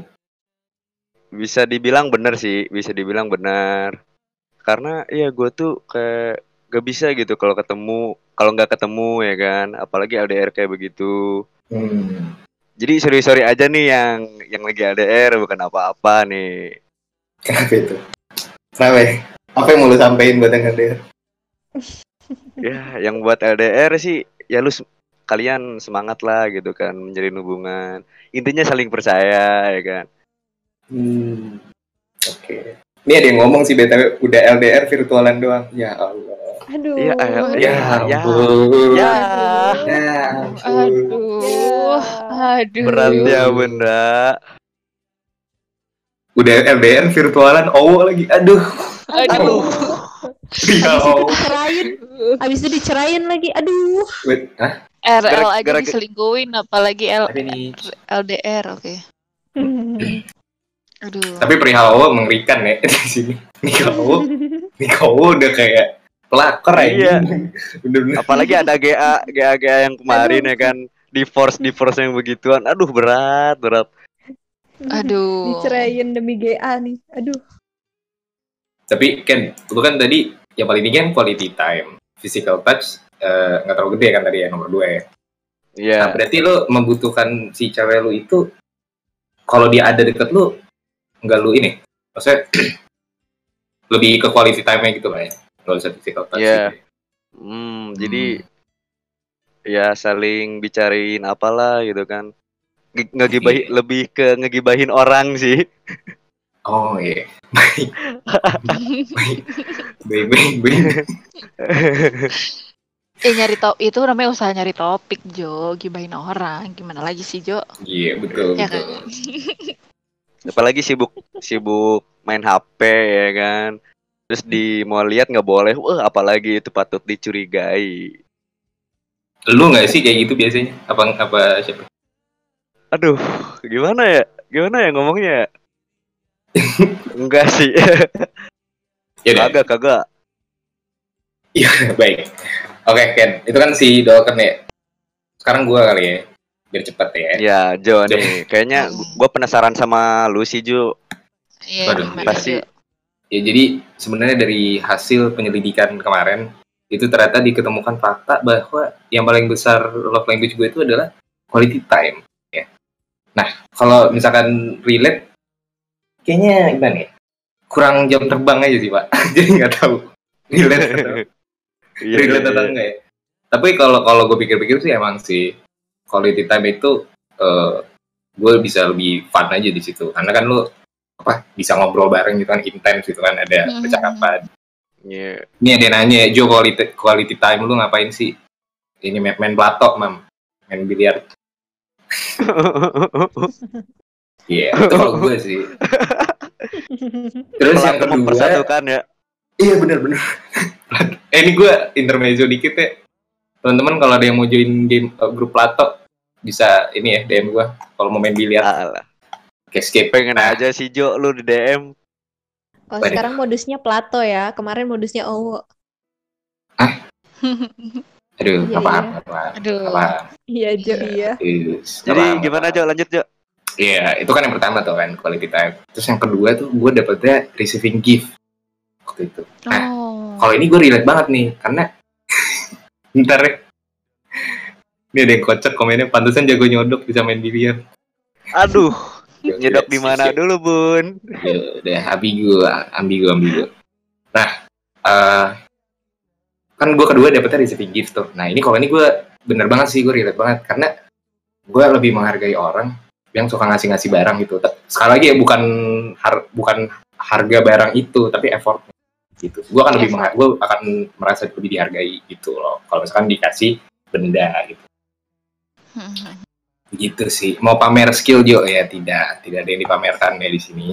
Bisa dibilang benar sih, bisa dibilang benar. Karena ya gue tuh kayak gak bisa gitu kalau ketemu, kalau nggak ketemu ya kan, apalagi LDR kayak begitu. Hmm. Jadi sorry sorry aja nih yang yang lagi LDR bukan apa-apa nih. Kenapa itu? Kenapa ya? Apa yang mau lu sampein buat yang LDR? Ya, yang buat LDR sih ya lu kalian semangat lah gitu kan menjalin hubungan. Intinya saling percaya ya kan. Hmm. Oke. Ini ada yang ngomong sih BTW udah LDR virtualan doang. Ya Allah. Aduh. Iya, eh, Aduh. ya, ya. Ya, Ya. Aduh. Aduh. berat ya bunda. Udah LDR virtualan owo lagi. Aduh. Aduh. Ya Abis itu Allah. dicerain, abis itu dicerain lagi. Aduh. Wait, hah? RL aja gara- diselingkuhin apalagi L. LDR oke. Aduh. Tapi perihal owo mengerikan ya di sini. Nikah owo udah kayak pelakor aja. Iya. Bener-bener. Apalagi ada GA, GA, GA yang kemarin ya kan. Divorce, divorce yang begituan. Aduh berat, berat. Aduh. Dicerain demi GA nih. Aduh. Tapi Ken, lu kan tadi yang paling tinggi kan quality time, physical touch eh, nggak terlalu gede kan tadi ya nomor dua ya. Iya. Nah, berarti lu membutuhkan si cewek lu itu kalau dia ada deket lu nggak lu ini, maksudnya lebih ke quality time-nya gitu lah ya, nggak usah physical touch. Iya. gitu ya. Hmm, jadi ya saling bicarain apalah gitu kan. Nge- Ngegibahin Iya. lebih ke ngegibahin orang sih. Oh iya, baik, baik, baik, baik, baik. Eh nyari top itu namanya usaha nyari topik Jo, gibahin orang. Gimana lagi sih Jo? Iya betul Ya betul. kan? Apalagi sibuk sibuk main HP ya kan. Terus di mau lihat nggak boleh. Wah, apalagi itu patut dicurigai. Lu nggak sih kayak gitu biasanya? Apa apa siapa? Aduh, gimana ya? Gimana ya ngomongnya? Ya? Enggak sih. Ya udah, kagak, kagak. baik. Oke Ken, itu kan si Dolken ya. Sekarang gua kali ya, biar cepet ya. Ya, Jo nih. Kayaknya gua penasaran sama lu sih, Jo. Iya, pasti. Ya jadi sebenarnya dari hasil penyelidikan kemarin itu ternyata diketemukan fakta bahwa yang paling besar love language gue itu adalah quality time. Ya. Nah kalau misalkan relate, kayaknya gimana ya? Kurang jam terbang aja sih pak. jadi nggak tahu relate atau, Iya, relate iya, atau iya. enggak ya. Tapi kalau kalau gue pikir-pikir sih emang sih quality time itu eh, gue bisa lebih fun aja di situ karena kan lu apa bisa ngobrol bareng gitu kan intens gitu kan ada Hmm. percakapan Iya. ini ada yang nanya Jo quality, quality time lu ngapain sih ini main, main plato mam main biliar iya itu kalau gue sih terus yang kedua mempersatukan ya. iya bener bener eh ini gue intermezzo dikit ya teman-teman kalau ada yang mau join game eh, grup plato bisa ini ya DM gue kalau mau main biliar Alah, oke skip pengen Nah, aja sih Jo lu di DM. Oh, Waduh. sekarang modusnya Plato ya. Kemarin modusnya Owo. aduh Iya, iya. nggak paham Aduh. paham Iya, Jo, iya. Jadi gimana. Jo? Lanjut Jo. Iya, itu kan yang pertama tuh kan quality time. Terus yang kedua tuh gue dapetnya receiving gift waktu itu. Nah, Oh. kalau ini gue relate banget nih karena ntar ya. Ini ada yang kocak komennya pantesan jago nyodok bisa main biliar. Aduh, nyedok di Iya, mana iya. dulu, Bun? Ya, udah ambigu, ambigu, ambigu. Nah, eh kan gue kedua dapetnya receiving gift tuh nah ini kalau ini gue bener banget sih gue relate banget karena gue lebih menghargai orang yang suka ngasih-ngasih barang gitu sekali lagi ya bukan har- bukan harga barang itu tapi effort gitu gue akan lebih Effort. gue akan merasa lebih dihargai gitu loh kalau misalkan dikasih benda gitu Hmm. gitu sih mau pamer skill Jo ya tidak tidak ada yang dipamerkan ya di sini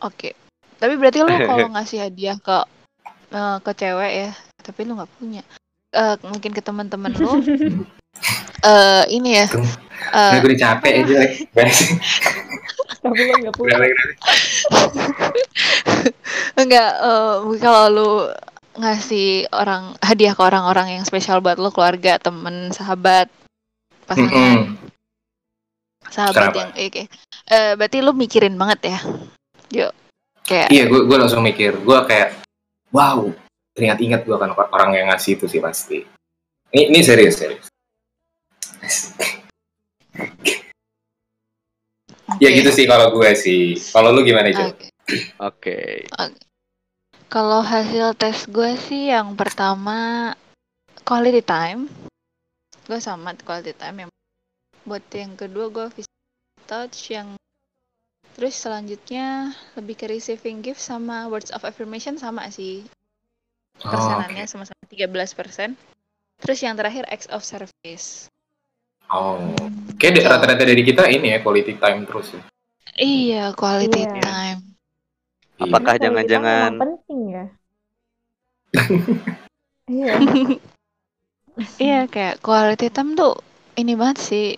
Oke. Tapi berarti lu kalau ngasih hadiah ke eh, ke cewek ya, tapi lu nggak punya. Eh, mungkin ke teman-teman lu eh ini ya. Eh, Udah gue udah capek aja guys Tapi lo nggak punya. enggak eh, kalau lu ngasih orang hadiah ke orang-orang yang spesial buat lu, keluarga, temen, sahabat, pasangan, Mm-mm. sahabat Kenapa? yang eh, oke. Eh, berarti lu mikirin banget ya. Yuk. Kayak Iya, gue gue langsung mikir, gue kayak, wow, teringat-ingat gue kan orang yang ngasih itu sih pasti. Ini ini serius serius. Ya oke. gitu sih kalau gue sih. Kalau lu gimana Jo? Oke. Oke. Kalau hasil tes gue sih yang pertama quality time. Gue sama quality time yang buat yang kedua gue physical touch yang terus selanjutnya lebih ke receiving gift sama words of affirmation sama sih Oh, persenannya oke. sama-sama 13%. Terus yang terakhir acts of service. Oh, kayak Gitu. rata-rata dari kita ini ya quality time terus ya. Iya, quality Iya. time. Iya. Apakah jangan-jangan penting ya? Iya. Iya kayak quality time tuh ini banget sih.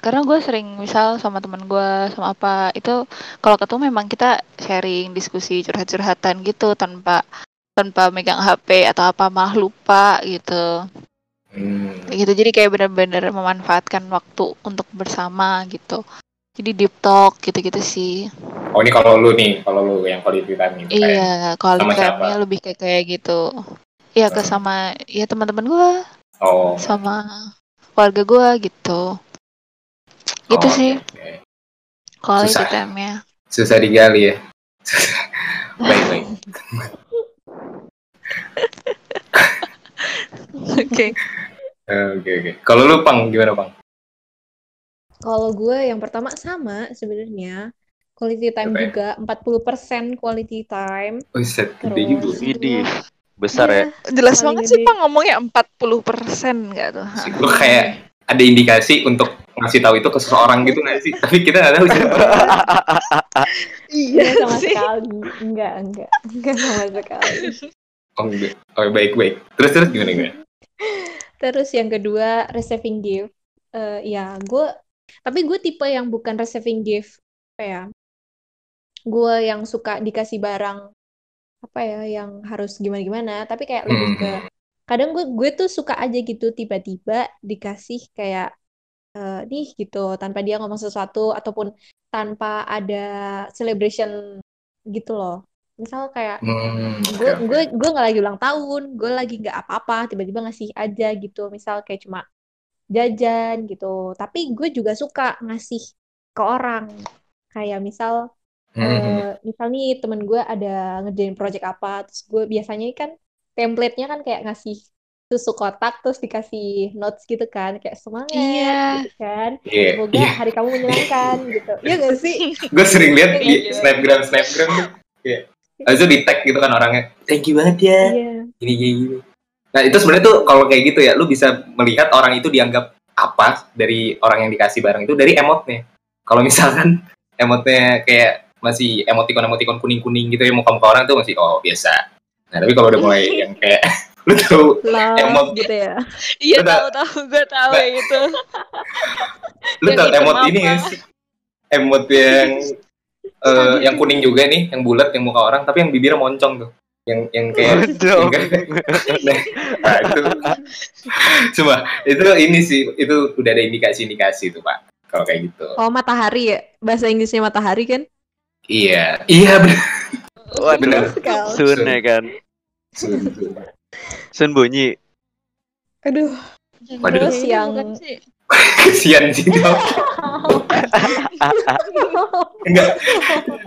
Karena gue sering misal sama teman gue sama apa itu kalau ketemu memang kita sharing diskusi curhat-curhatan gitu tanpa tanpa megang HP atau apa malah lupa gitu. Hmm. Gitu jadi kayak bener-bener memanfaatkan waktu untuk bersama gitu. Jadi deep talk gitu-gitu sih. Oh ini kalau lu nih, kalau lu yang quality time kayak- Iya, quality time-nya lebih kayak kayak gitu. Iya ke Hmm. sama ya teman-teman gue Oh. sama keluarga gue gitu. Gitu oh, sih. oke, oke. Quality Susah. time-nya. Susah digali ya. baik baik. Oke. Oke. Kalau lu pang gimana pang? Kalau gue yang pertama sama sebenarnya. Quality time Apa ya? juga 40% quality time. Oh set gede juga. Widih, besar ya. Jelas Paling banget sih gede. Pang ngomongnya 40% nggak tuh? Sih, Lu kayak ada indikasi untuk ngasih tahu itu ke seseorang gitu nggak sih? Tapi kita nggak tahu siapa. Iya Enggak sama sekali. Enggak, enggak. Enggak sama sekali. Oh, enggak. oh baik baik. Terus terus gimana gimana? Terus yang kedua, receiving gift. Eh ya, gue tapi gue tipe yang bukan receiving gift apa ya? Gue yang suka dikasih barang apa ya yang harus gimana-gimana, tapi kayak lebih ke Hmm. kadang gue gue tuh suka aja gitu tiba-tiba dikasih kayak eh, nih gitu tanpa dia ngomong sesuatu ataupun tanpa ada celebration gitu loh. Misal kayak Hmm, gue gue gue nggak lagi ulang tahun gue lagi nggak apa-apa tiba-tiba ngasih aja gitu. Misal kayak cuma jajan gitu. Tapi gue juga suka ngasih ke orang. Kayak misal Hmm, eh, misal nih temen gue ada ngerjain project apa terus gue biasanya kan template-nya kan kayak ngasih tusuk kotak terus dikasih notes gitu kan kayak semangat Iya. gitu kan. Iya, semoga iya. hari kamu menyenangkan gitu. Ya gak sih? Gue sering lihat di Iya. snapgram snapgram tuh. Iya. Lalu di tag gitu kan orangnya. Thank you banget ya. iya Gini gini gini. Nah itu sebenarnya tuh kalau kayak gitu ya, lu bisa melihat orang itu dianggap apa dari orang yang dikasih barang itu dari emotnya. Kalau misalkan emotnya kayak masih emoticon-emoticon kuning-kuning gitu ya muka-muka orang tuh masih oh biasa. Nah tapi kalau udah mulai yang kayak lu tahu love Emot. gitu ya Iya Udah. tahu tahu gue tahu Mbak. ya itu. lu tahu emot ini ya? Emot yang eh, yang kuning juga nih, yang bulat yang muka orang tapi yang bibirnya moncong tuh. Yang yang kayak Dong. nah, itu cuma itu ini sih itu udah ada indikasi-indikasi tuh pak kalau kayak gitu oh matahari ya bahasa Inggrisnya matahari kan iya iya benar Waduh, Sun ya kan. Sun bunyi. aduh Waduh. Terus yang-. kesian sih dong enggak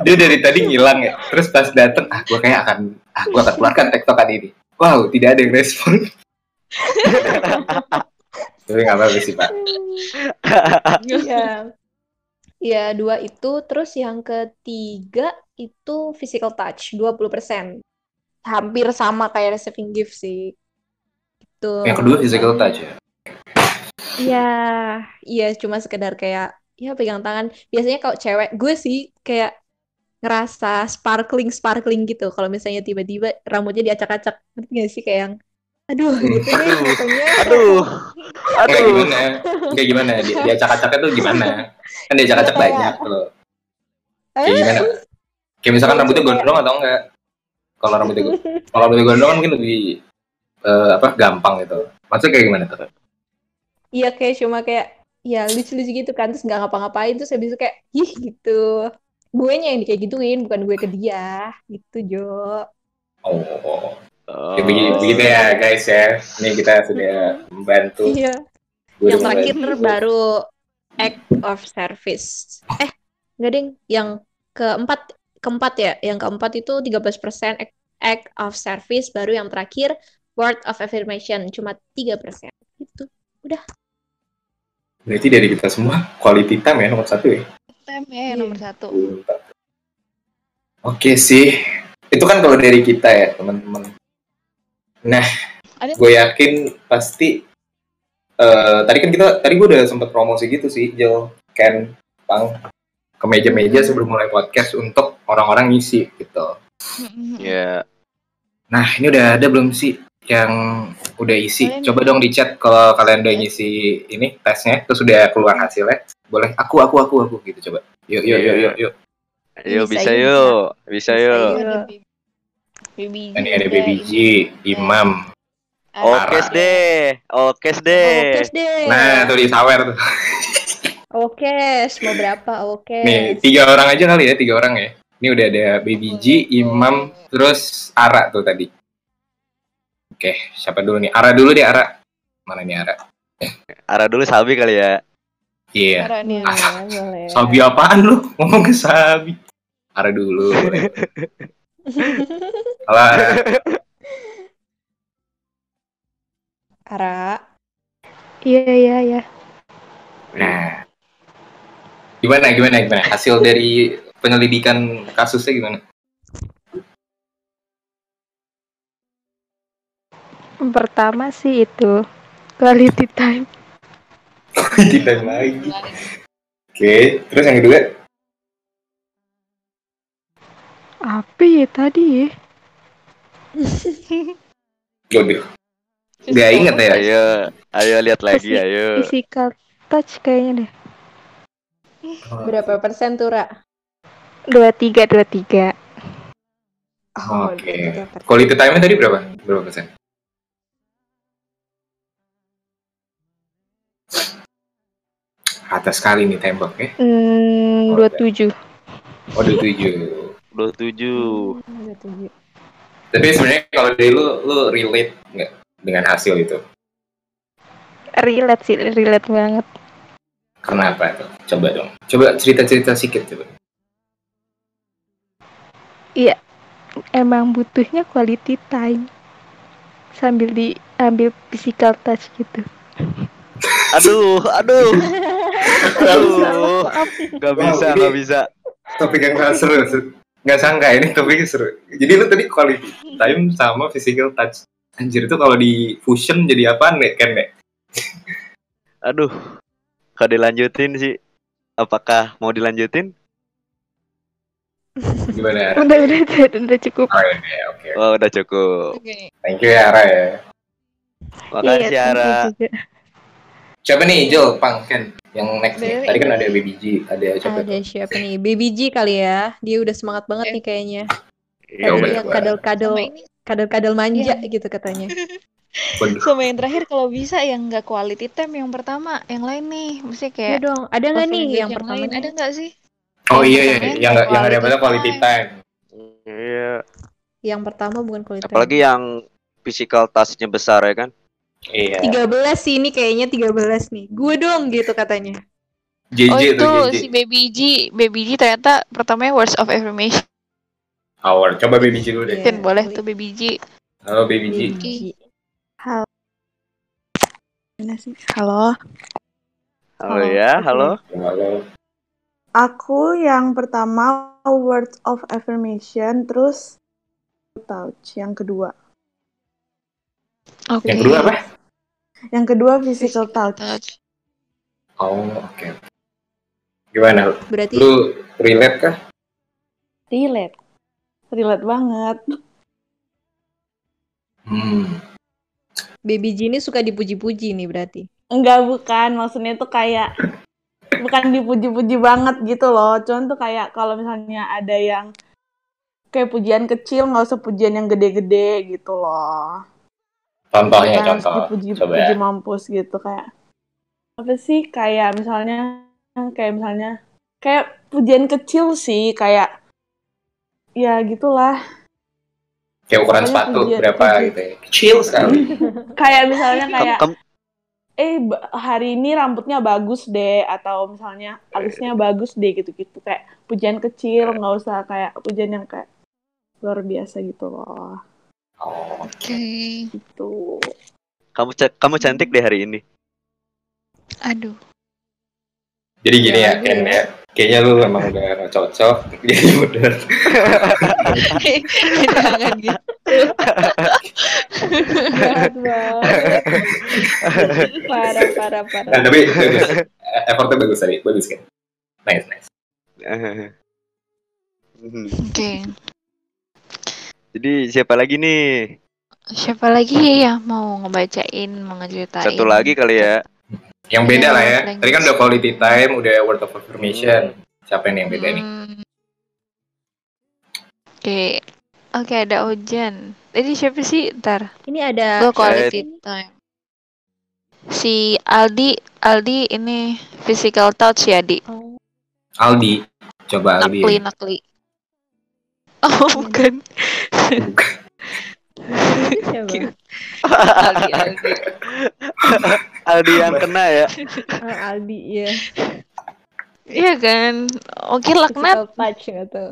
dia dari tadi ngilang ya terus pas dateng ah gua kayak akan ah gua akan keluarkan tektokan ini Wow, tidak ada yang respon. Tapi nggak apa-apa sih, Pak. Iya. Iya, dua itu. Terus yang ketiga itu physical touch, 20%. Hampir sama kayak receiving gift sih. Gitu. Yang kedua physical touch ya. Iya, iya cuma sekedar kayak ya pegang tangan. Biasanya kalau cewek, gue sih kayak ngerasa sparkling sparkling gitu. Kalau misalnya tiba-tiba rambutnya diacak-acak, ngerti gak sih kayak yang aduh gitu deh Aduh. rasanya. Aduh. Kayak Aduh. gimana? Kayak gimana? Dia, dia acak-acaknya tuh gimana? Kan dia acak-acak Kayak- banyak tuh. Eh, Kayak gimana? Kayak misalkan Kayak rambutnya kayak- gondrong atau enggak? Kalau rambutnya kalau rambutnya gondrong kan mungkin lebih eh, apa gampang gitu. Maksudnya kayak gimana tuh? Iya kayak cuma kayak ya lucu-lucu gitu kan terus nggak ngapa-ngapain terus habis itu kayak ih gitu. Gue nya yang kayak gituin bukan gue ke dia gitu Jo. Oh, Oh. ya, begitu, begitu ya guys ya. Ini kita sudah membantu. Iya. Gue Yang terakhir membantu. baru act of service. Eh, enggak ding, yang keempat keempat ya. Yang keempat itu 13% act, act of service, baru yang terakhir word of affirmation cuma 3%. Gitu. Berarti dari kita semua quality time ya nomor satu ya. Tem ya Iya. nomor satu. Oke sih. Itu kan kalau dari kita ya teman-teman. Nah, gue yakin pasti. eh tadi kan kita tadi gue udah sempet promosi gitu sih, Jel, Ken, Pang, ke meja-meja sebelum mulai podcast untuk orang-orang ngisi gitu. Ya. Nah, ini udah ada belum sih yang udah isi? Kalian- Coba dong di chat kalau kalian udah ngisi ini tesnya, terus udah keluar hasilnya. Boleh aku, aku, aku, aku gitu coba. Yuk, yuk, yuk, yuk, yuk. Ayo Bisa bisa yuk. yuk. Bisa Bisa yuk. yuk. Baby. Ini ada Baby G, Imam. Oke deh. Oke deh. Oke deh. Nah, tuh di sawer tuh. Oke, mau berapa? Oke. Nih, tiga orang aja kali ya, tiga orang ya. Ini udah ada Baby G, Imam, terus Ara tuh tadi. Oke, siapa dulu nih? Ara dulu deh, Ara. Mana nih Ara? Arah dulu Sabi kali ya. Iya. Ara nih. Boleh, boleh. Sabi apaan lu? Ngomong ke Sabi. Ara dulu. Halo, Ara. Ara. Iya, iya, iya. Nah, gimana, gimana, gimana? Hasil dari penyelidikan kasusnya gimana? Pertama sih itu quality time. Kita lagi. Oke, terus yang kedua? Apa ya tadi ya? Waduh, Gak inget ya? Ayo, ayo lihat lagi, Physi- ayo. Physical touch kayaknya deh. Berapa persen tuh, Ra? Dua tiga, dua tiga. Oh, Oke. 23%. Quality time-nya tadi berapa? Berapa persen? Atas sekali nih tembak ya. Hmm, dua tujuh. Oh, 27. 27. Hmm, 27. Tapi sebenarnya kalau dari lu, lu relate nggak dengan hasil itu? Relate sih, relate banget. Kenapa tuh? Coba dong. Coba cerita-cerita sedikit coba. Emang butuhnya quality time. Sambil diambil physical touch gitu. Aduh, aduh. Aduh. Gak Wow, bisa, ini- gak bisa. Topik yang gak seru. Nggak sangka ini topiknya seru. Jadi lu tadi quality time sama physical touch. Anjir itu kalau di fusion jadi apaan nih Ken ya? Aduh. Kalau dilanjutin sih, apakah mau dilanjutin? Gimana? Ara? Udah, udah, udah, udah cukup. Oh, oke, oke. Wah, udah cukup. Oke. Thank you ya Ara ya. Makasih, Iya, you Ara. Siapa nih Jol, Pang, Ken? Yang next nih. Tadi kan ada Baby G, ada siapa Ada siapa nih? Baby G kali ya. Dia udah semangat banget Oke. nih kayaknya. Iya, Tadi ya, yang kadal-kadal kadal-kadal manja Iya. gitu katanya. Sama yang terakhir kalau bisa yang nggak quality time yang pertama, yang lain nih, mesti Iya kayak dong. Ada nggak nih yang yang pertama? lain ada nggak sih? Oh iya, iya. yang yang yang ada pada quality time. Iya. Yang pertama bukan quality time. Apalagi yang physical touch-nya besar ya kan? Iya. 13 sih ini kayaknya 13 nih. Gue dong gitu katanya. JJ Oh itu tuh JJ. si Baby G, Baby G ternyata pertamanya words of affirmation. Awal. Coba Baby G dulu deh. Iya. boleh tuh Baby G. Halo Baby G. Baby G. Halo. Mana sih? Halo. Halo ya, halo. Halo. Aku yang pertama words of affirmation, terus touch yang kedua. Oke. Yang kedua apa? Yang kedua physical touch. Touch. Oh, oke. Gimana? Berarti Lu relate kah? Relate. Relate banget. Hmm. Baby G ini suka dipuji-puji nih berarti. Enggak bukan, maksudnya tuh kayak bukan dipuji-puji banget gitu loh. Cuman tuh kayak kalau misalnya ada yang kayak pujian kecil nggak usah pujian yang gede-gede gitu loh. Contohnya, contoh. dipuji Coba puji ya. mampus gitu kayak apa sih kayak misalnya kayak misalnya kayak pujian kecil sih kayak ya gitulah Kayak ukuran Pokoknya sepatu pujian- berapa puji- gitu ya. Kecil sekali. kayak misalnya kayak Kamu, eh ba- hari ini rambutnya bagus deh atau misalnya alisnya bagus deh gitu-gitu kayak pujian kecil nggak usah kayak pujian yang kayak luar biasa gitu loh Oh, Oke. gitu kamu ca- kamu cantik deh hari ini. Aduh. Jadi gini ya, Ken ya. ya. Kayaknya lu emang udah cocok. Jadi udah. Jangan gitu. Parah, parah, parah. Nah, tapi bagus. Effortnya bagus tadi. Bagus kan? Nice, nice. Oke. Jadi siapa lagi nih? Siapa lagi ya mau ngebacain, mau ngeceritain? Satu lagi kali ya. Yang beda Iya, lah ya. language. Tadi kan udah quality time, udah word of affirmation. Siapa nih yang beda nih? Hmm. Oke. Oke, ada Ojan. Tadi siapa sih? Ntar. Ini ada Gue quality time. Si Aldi, Aldi ini physical touch ya, Di. Oh, Aldi. Coba Aldi. Nakli, nakli. Oh, bukan. siapa? Aldi, Aldi. Aldi yang kena ya. Oh, Aldi ya. Iya kan? Oke, laknat. Physical touch gitu.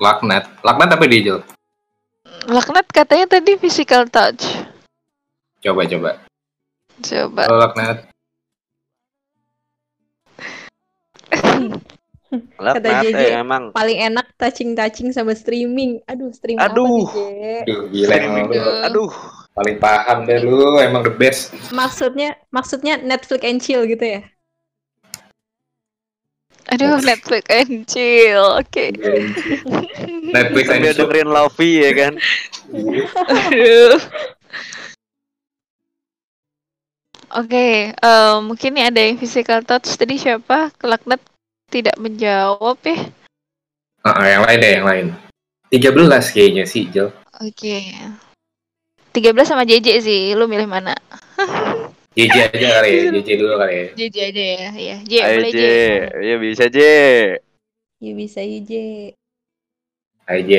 Laknat. Laknat apa dia? Laknat katanya tadi physical touch. Coba, coba. Coba. Halo Laknat. Kata Laknat JJ. eh, emang. Paling enak touching-touching sama streaming. Aduh, streaming Aduh. apa? Aduh, gila emang lu. Aduh. Aduh. Paling paham deh lu. Emang the best. Maksudnya, maksudnya Netflix and chill gitu ya? Aduh, Netflix and chill. Oke. Netflix and chill. dengerin Lofi ya kan. Aduh. Oke, eh, mungkin nih ada yang physical touch tadi siapa? Laknat tidak menjawab ya. Ah, yang lain deh, yang lain. 13 kayaknya sih, Jel. Oke. 13 sama JJ sih, lu milih mana? JJ aja kali ya, JJ dulu kali ya. JJ aja ya. Iya, J, Ayo boleh J. J. Ya bisa J. Ya bisa ya, Je. Ayo J.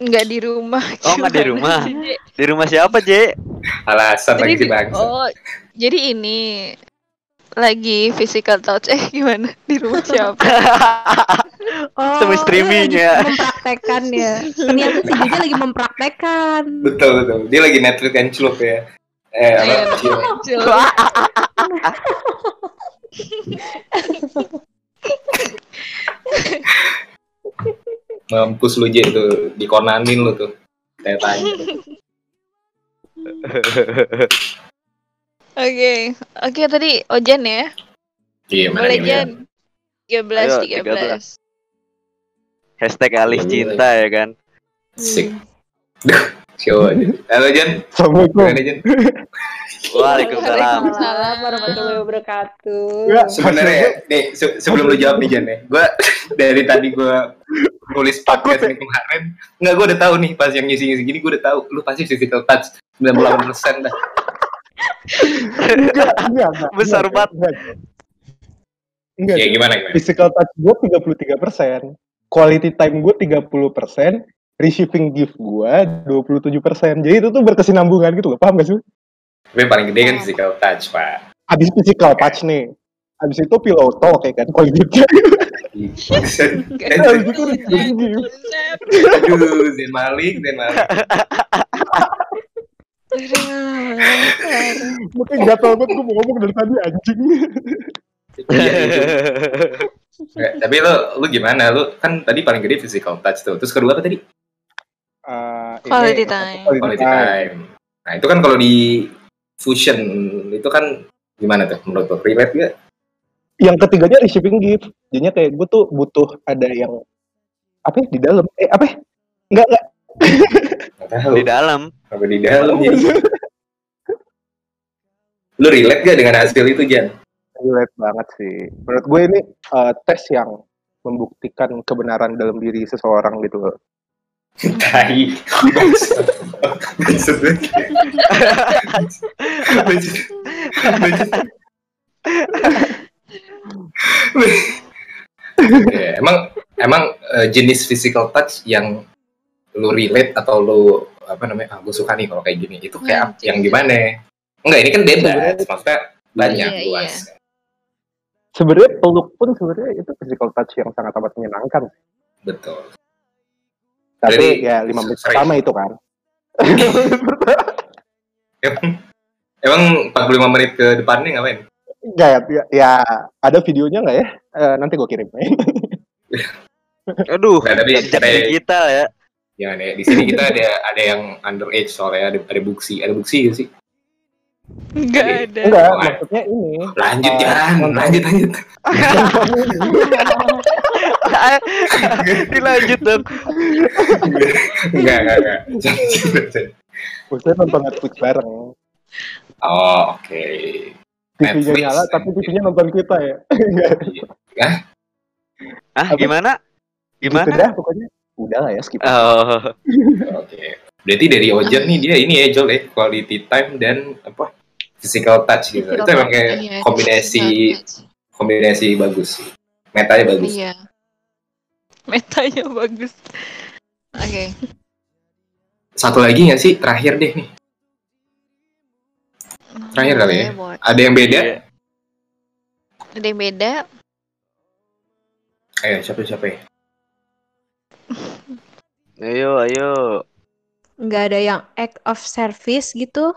Enggak di rumah. Oh, nggak di rumah. J? Di rumah siapa J? Alasan Jadi lagi bangsa. oh, jadi ini lagi physical touch eh gimana di rumah siapa? Oh, Semi streaming ya. Mempraktekkan ya. Ternyata si Jeje lagi mempraktekkan. Betul, betul. Dia lagi Netflix and chill ya. Eh, apa? Mampus lu J tuh, dikonanin lu tuh. Saya tanya. Oke, oke tadi Ojan ya. Iya, mana Boleh? Jan. 13 Ayo, 13. Hashtag alih cinta ya kan. Sik. Show aja. Halo Jan, Assalamualaikum. Waalaikumsalam. Waalaikumsalam warahmatullahi wabarakatuh. Enggak, Sebenarnya nih se- sebelum lu jawab nih Jan ya, gue dari tadi gue nulis podcast ini kemarin, nggak gue udah tahu nih pas yang ngisi-ngisi gini gue udah tahu lu pasti physical touch 98 persen dah. Enggak, enggak, enggak. Besar enggak, banget. Enggak. Enggak. Ya gimana gimana? Physical touch gue 33 persen. Quality time gue 30 persen. Receiving gift gue 27 persen. Jadi itu tuh berkesinambungan gitu loh. Paham gak sih? Tapi yang paling gede kan physical touch pak. Habis physical touch nih. Habis itu pil auto kayak kan quality time. Habis itu receiving gift. Aduh, Zen Malik, Zen Malik. Makanya gatel banget gue mau ngomong dari tadi anjing. Iya, itu. Nggak, Tapi lu lu gimana? Lu kan tadi paling gede physical touch tuh. Terus kedua apa tadi? Eh, ini, Quality time. Quality, Quality time. time. Nah, itu kan kalau di fusion itu kan gimana tuh menurut lu? Relate gak? Yang ketiganya receiving gift. Jadinya kayak gue tuh butuh ada yang apa ya, di dalam? Eh apa? ya? Enggak enggak. Di dalam. Apa di dalam jadi. Lu relate gak dengan hasil itu, Jan? Relate banget sih. Menurut gue ini eh, tes yang membuktikan kebenaran dalam diri seseorang gitu loh. Tai. Ya, emang emang eh, jenis physical touch yang lu relate atau lu apa namanya? Ah, gue suka nih kalau kayak gini. Itu kayak Anjing. yang gimana? Enggak, ini kan bebas. Maksudnya banyak Iya, luas. Sebenarnya peluk pun sebenarnya itu physical touch yang sangat amat menyenangkan. Betul. Tapi Jadi, ya lima menit pertama itu kan. Emang, emang 45 menit ke depannya ngapain? Enggak ya, ya, ya ada videonya nggak ya? Eh, nanti gue kirim. Aduh, tapi kita ya. Jangan ya, di sini kita ada ada yang underage soalnya ada ada buksi, ada buksi gak sih? Enggak Jadi, ada. Enggak, Oh, maksudnya ini. Lanjut Eh, Jan, lanjut lanjut. Dilanjut dong. Enggak, enggak, enggak. Maksudnya nonton Netflix bareng. Oh, oke. TV-nya Netflix. nyala, tapi TV-nya nonton kita ya. Enggak. Ah, Apa? gimana? Gitu Gimana? dah pokoknya. Udah lah ya skip. Oh, Oke. Berarti dari Ojan nih dia ini ya Jol ya, quality time dan apa? Physical touch gitu. Physical Itu emang kayak iya, kombinasi kombinasi bagus sih. Metanya bagus. Iya. Metanya bagus. Oke. Satu lagi nggak sih? Terakhir deh nih. Terakhir kali ya. Ada yang beda? Iya. Ada yang beda? Ayo, siapa siapa ya? Ayo, ayo. Nggak ada yang act of service gitu.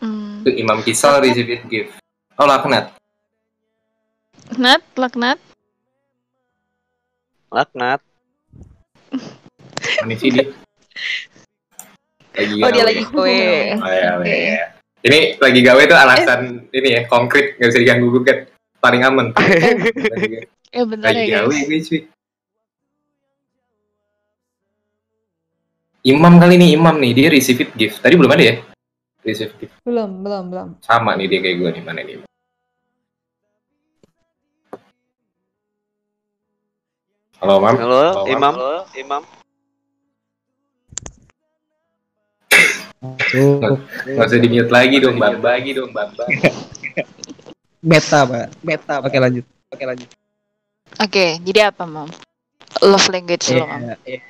Hmm. Itu Imam Kisal receive gift. Oh, laknat. Nat, laknat. Laknat. Ini sih dia. Lagi Oh, dia lagi kue. Oh, iya, Oke. iya. Ini lagi gawe tuh alasan ini ya, konkret, nggak bisa diganggu gugat. Paling aman. Lagi, Eh, bentar lagi ya, gawe gue cuy. Imam kali nih, Imam nih, dia receive it gift. Tadi belum ada ya? Receive gift. Belum, belum, belum. Sama nih dia kayak gue nih, mana nih? Halo, Mam. Halo, Halo, Imam. Imam. Nggak usah di-mute lagi dong, Bam. Lagi dong, Bam. Beta, Pak. Beta. Oke, lanjut. Oke, lanjut. Oke, jadi apa, Mam? Love language lo, Mam. Ya,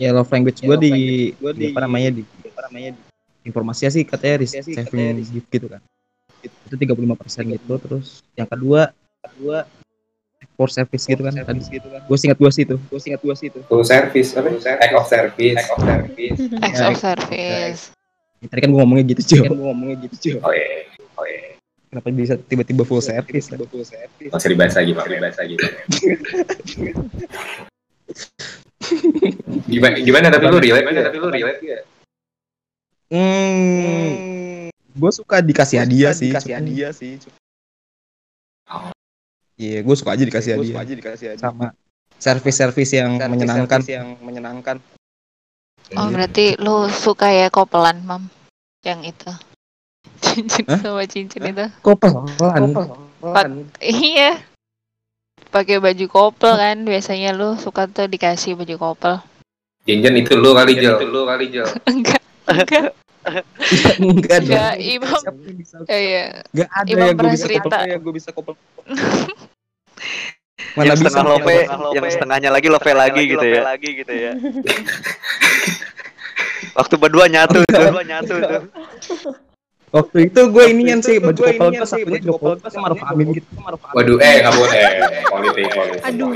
ya. Ya, love language gue di, di apa namanya di apa namanya di informasinya sih katanya receiving gift gitu kan. Itu 35% gitu terus yang kedua kedua for service gitu kan tadi gue singkat gue sih itu gue singkat gue sih itu Full service, apa? Act of service. Act of service. Ya, of service. tadi kan gue ngomongnya gitu Jo gue ngomongnya gitu Jo Oh iya. Oh iya. kenapa bisa tiba-tiba full service tiba full service usah dibahas lagi, Pak. Dibahas lagi. gimana, gimana tapi lu relate gimana tapi lu relate gak? hmm gue suka dikasih hadiah sih dikasih hadiah sih. iya gue suka aja dikasih hadiah suka aja dikasih hadiah. sama service-service yang menyenangkan yang menyenangkan. Oh, berarti lu suka ya kopelan, Mam? Yang itu. Cincin Hah? sama cincin itu. kok pelan Iya. Pakai baju kopel kan biasanya lu suka tuh dikasih baju kopel. Jenjen itu lu kali, Jel. Itu lu kali, Jel. Enggak, enggak. enggak Enggak, Imam. Bisa Oh, iya. Gak ada Imam yang gue pernah bisa cerita. kopel. yang gue bisa kopel. Mana yang bisa setengah kopel. lope, yang setengahnya lagi lope lagi gitu ya. lagi gitu ya. Waktu berdua nyatu tuh. Berdua nyatu tuh. Waktu itu gue inian sih baju couple gue satunya juga couple gue Maruf Amin gitu. Waduh, eh nggak boleh. Politik, politik. Aduh.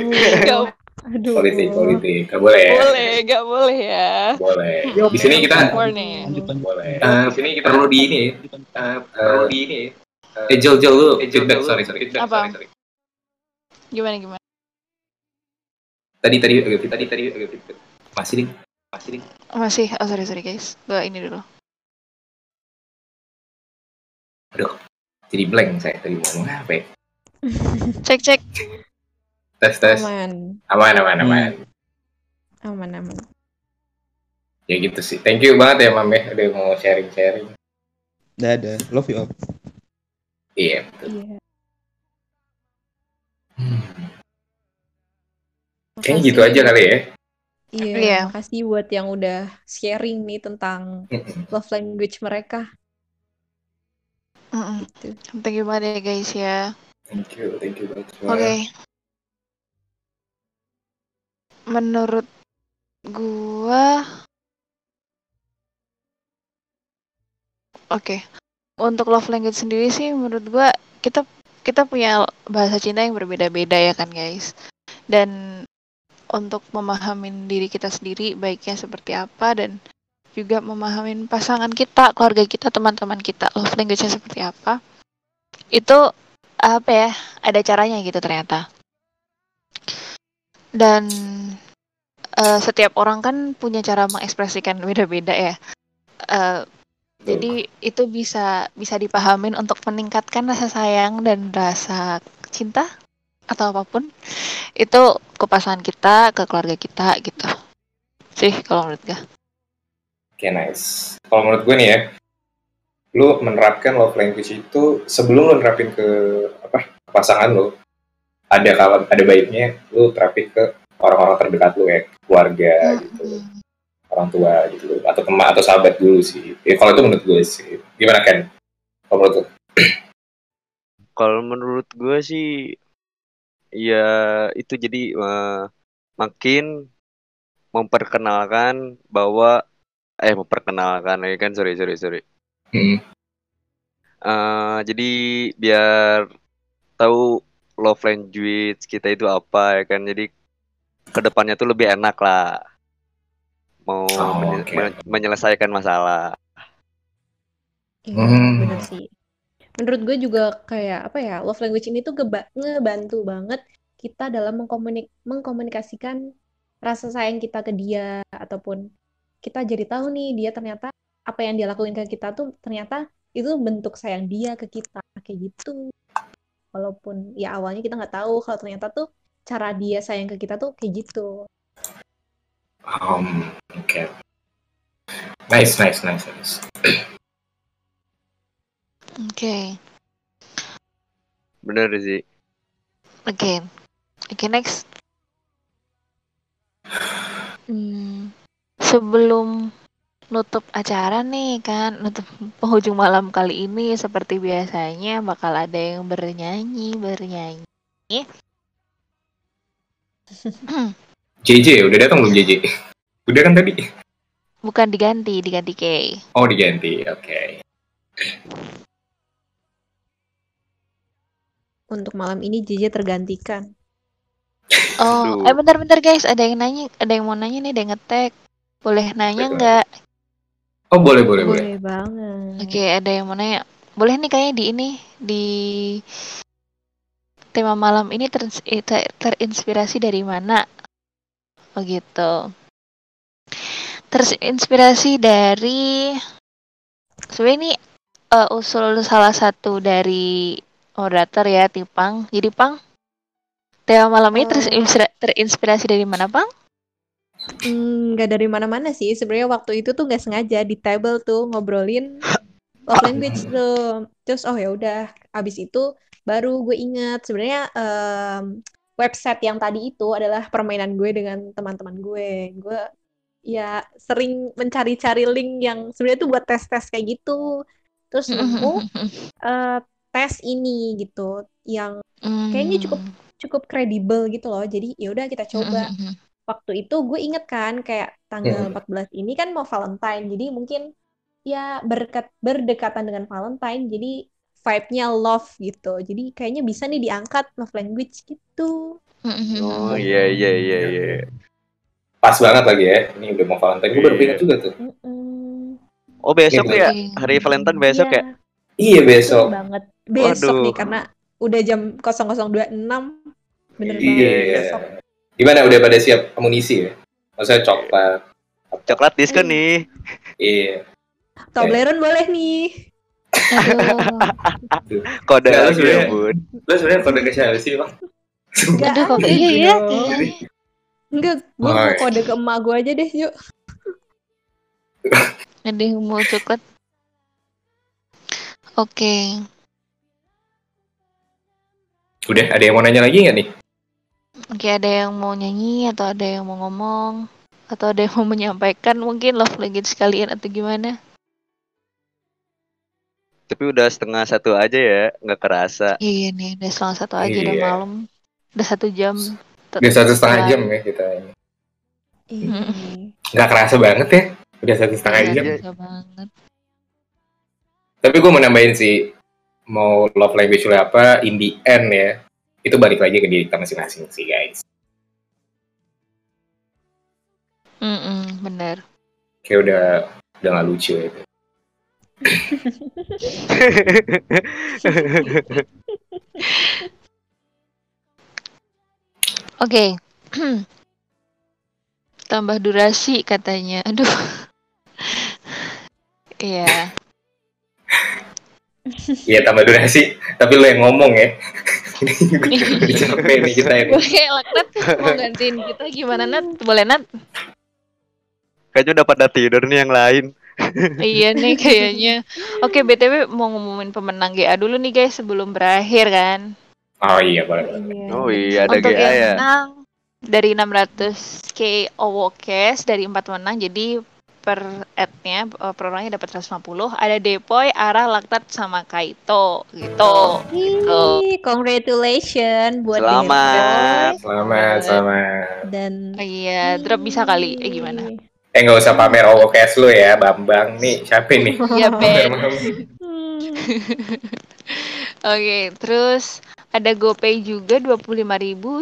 Nggak Aduh. Politik, politik. Nggak boleh. boleh, nggak boleh ya. Boleh. Di sini kita Warning. boleh. Eh, di sini kita perlu di ini. Eh, perlu di ini. Eh, Jel, Jel lu feedback, sorry, sorry. Feedback, Apa? sorry, sorry. Gimana gimana? Tadi, tadi, tadi, tadi, feedback. Masih, ding. Masih, ding. Masih, oh sorry sorry guys. Gua ini dulu. Aduh, jadi blank saya tadi mau ngomong apa ya? Cek cek. Tes, tes. Aman. Aman, aman, aman. Aman, aman. Ya gitu sih. Thank you banget ya, Mam ya. Udah mau sharing-sharing. Dadah, love you all. Iya, betul. Iya. Kayaknya gitu aja kali ya. Iya, Iya. makasih buat yang udah sharing nih tentang love language mereka. Mm-mm. Gitu. Thank you banget ya guys ya. Thank you, thank you banget. Oke. Menurut gua Oke. Untuk love language sendiri sih menurut gua kita kita punya bahasa cinta yang berbeda-beda ya kan guys. Dan untuk memahami diri kita sendiri baiknya seperti apa dan juga memahami pasangan kita, keluarga kita, teman-teman kita, love language-nya seperti apa. Itu apa ya? Ada caranya gitu ternyata. Dan eh, setiap orang kan punya cara mengekspresikan beda-beda ya. Eh, jadi itu bisa bisa dipahamin untuk meningkatkan rasa sayang dan rasa cinta atau apa pun itu ke pasangan kita, ke keluarga kita gitu. Sih kalau menurut gue. Oke, nice. Kalau menurut gue nih ya, lu menerapkan love language itu sebelum lu nerapin ke apa pasangan lu, ada kalau ada baiknya lu terapin ke orang-orang terdekat lu ya, keluarga gitu, orang tua gitu, atau teman atau sahabat dulu sih. Ya, kalau itu menurut gue sih. Gimana kan? Kalau menurut lu? Kalau menurut gue sih ya itu jadi eh, makin memperkenalkan bahwa eh memperkenalkan ya kan sorry sorry sorry Hmm. Eh, jadi biar tahu love language kita itu apa ya kan jadi ke depannya tuh lebih enak lah mau Oh, menye- men- menyelesaikan masalah Iya, Hmm. bener sih. Menurut gue juga kayak apa ya, love language ini tuh geba- ngebantu banget kita dalam mengkomunik mengkomunikasikan rasa sayang kita ke dia ataupun kita jadi tahu nih dia ternyata apa yang dia lakuin ke kita tuh ternyata itu bentuk sayang dia ke kita kayak gitu. Walaupun ya awalnya kita nggak tahu kalau ternyata tuh cara dia sayang ke kita tuh kayak gitu. Um, oke. Nice, nice, nice, nice. Oke. bener sih Oke. Oke, next. Hmm, sebelum nutup acara nih kan, nutup penghujung malam kali ini seperti biasanya bakal ada yang bernyanyi, bernyanyi. JJ, udah datang belum JJ? Udah kan tadi? Bukan diganti, diganti K. Oh, diganti. Oke. Untuk malam ini JJ tergantikan. Oh, Aduh. eh bentar-bentar guys, ada yang nanya, ada yang mau nanya nih, ada yang ngetek. Boleh nanya nggak? Oh, boleh, boleh, boleh. Boleh banget. Oke, ada yang mau nanya. Boleh nih kayaknya di ini di tema malam ini ter- ter- terinspirasi dari mana? Oh gitu. Terinspirasi dari sebenarnya ini eh, usul salah satu dari moderator ya, Tipang. Jadi Pang, tema malam ini terinspira- terinspirasi dari mana, Pang? Hmm, nggak dari mana-mana sih. Sebenarnya waktu itu tuh nggak sengaja di table tuh ngobrolin love language tuh. Terus oh ya udah, abis itu baru gue ingat sebenarnya em, website yang tadi itu adalah permainan gue dengan teman-teman gue. Gue ya sering mencari-cari link yang sebenarnya tuh buat tes-tes kayak gitu. Terus nemu eh, tes ini gitu yang kayaknya cukup cukup kredibel gitu loh. Jadi ya udah kita coba waktu itu gue inget kan kayak tanggal 14 ini kan mau Valentine jadi mungkin ya berkat berdekatan dengan Valentine jadi vibe-nya love gitu. Jadi kayaknya bisa nih diangkat love language gitu. Oh iya iya iya iya. Pas banget lagi ya. Ini udah mau Valentine. Gue baru ingat juga tuh. Oh besok Iya, ya hari Valentine besok Iya, ya. Iya betul besok. banget. Besok Waduh. nih karena udah jam 00.26 bener Iya. banget besok. Gimana udah pada siap amunisi ya? Maksudnya coklat. Coklat diskon nih. Iya. Toblerone boleh nih. Aduh. Kode Ya, lu ya sebenarnya- bun. Lo sebenarnya kode ke siapa sih bang? Enggak Aduh kok ada iya ya dong. kayaknya. Enggak, gue Oh, mau iya. kode ke emak gue aja deh, yuk. Ada yang mau coklat. Oke. Udah ada yang mau nanya lagi nggak nih? Oke, ada yang mau nyanyi atau ada yang mau ngomong atau ada yang mau menyampaikan mungkin love language sekalian atau gimana? Tapi udah setengah satu aja ya, nggak kerasa. Iya nih, udah setengah satu aja udah Iya. malam. Udah satu jam. Udah satu setengah jam ya kita ini. Iya. Nggak kerasa banget ya. Udah satu setengah Iya, jam. banget. Tapi gue mau nambahin sih, mau love language lo apa, in the end ya, itu balik lagi ke diri kita masing-masing sih guys. Mm-mm, bener. Kayak udah udah nggak lucu ya. Oke. Tambah durasi katanya. Aduh. Iya. Iya tambah durasi, tapi lo yang ngomong ya. Capek nih kita ini. Kayak laknat mau gantiin kita gimana Nat? Boleh Nat? Kayaknya udah pada tidur nih yang lain. iya nih kayaknya. Oke, BTW mau ngumumin pemenang GA dulu nih guys sebelum berakhir kan. Oh iya boleh. Oh iya ada Untuk GA yang ya. menang dari 600k OWO cash dari empat menang jadi per ad-nya eh, per orangnya dapat 150 ada Depoy, Ara, Laktat sama Kaito gitu. gitu. Congratulations buat Selamat. Selamat, selamat. Dan Oh, iya, drop bisa kali. Eh gimana? Eh nggak usah pamer OWO cash lo ya, Bambang nih. Siapa nih? Iya, Ben. Hmm. Oke, terus ada GoPay juga 25.000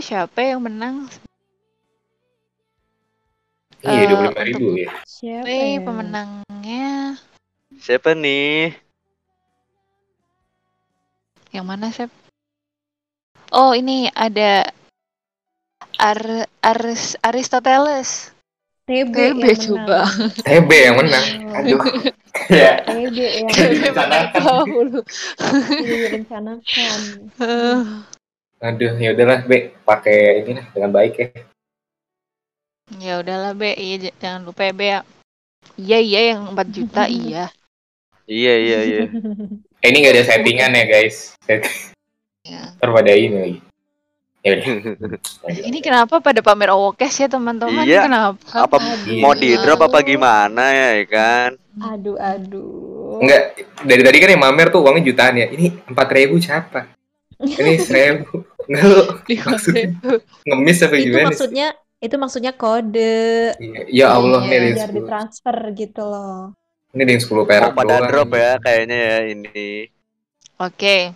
Siapa yang menang? Iya Eh, dua puluh ribu ya. Siapa GoPay ya? pemenangnya Siapa nih? yang mana, Sep? Oh, ini ada Ar Aris Aristoteles. TB TB yang coba. menang. TB yang menang. Aduh. Ya. TB yang Direncanakan. direncanakan. Aduh, ya udahlah, Be, pakai ini lah dengan baik ya. Ya udahlah, Be. Iya, jangan lupa ya, Be. ya. Iya, iya yang 4 juta, iya. Iya iya iya. Eh, ini nggak ada settingan ya, guys. Set- Ya. Ini lagi. Ya. Ini kenapa pada pamer Owokes ya, teman-teman? Iya. Kenapa? Apa Iya. mau di drop apa gimana ya kan? Aduh, aduh. Enggak, dari tadi kan yang mamer tuh uangnya jutaan ya. Ini empat ribu siapa? Ini seribu. Enggak lu maksudnya ngemis apa Itu gimana sih? maksudnya itu maksudnya kode Iya, Ya Allah, nih yang biar 10. ditransfer gitu loh. Ini yang 10 perak Mau pada drop ya kayaknya ya ini. Oke.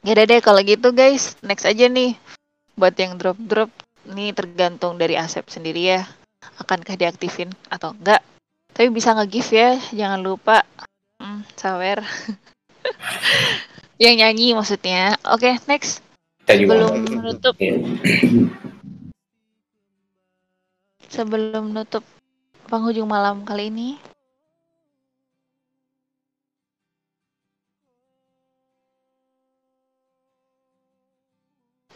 Ya udah deh kalau gitu guys, next aja nih. Buat yang drop-drop nih tergantung dari Asep sendiri ya. Akankah diaktifin atau enggak? Tapi bisa nge-give ya, jangan lupa. Hmm, sawer. yang nyanyi maksudnya. Oke, next. Kita juga Sebelum nggak- menutup, Iya. Sebelum menutup penghujung malam kali ini,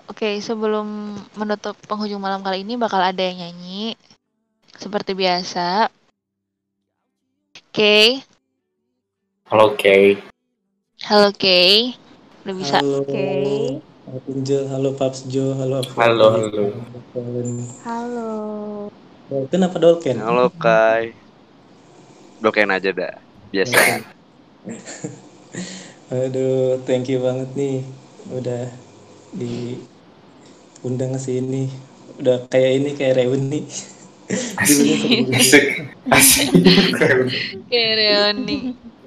Oke, sebelum menutup penghujung malam kali ini bakal ada yang nyanyi seperti biasa. Oke, Halo, Oke. halo Kay, udah bisa. Halo. Oke. Halo Punjo, halo Paps Jo, halo apa? Halo, halo. Halo. Dolken apa Dolken? Halo Kai. Doken aja dah. Biasa. Aduh, thank you banget nih udah diundang ke sini. Udah kayak ini kayak reuni. Asik. Asik. Asik. Kayak.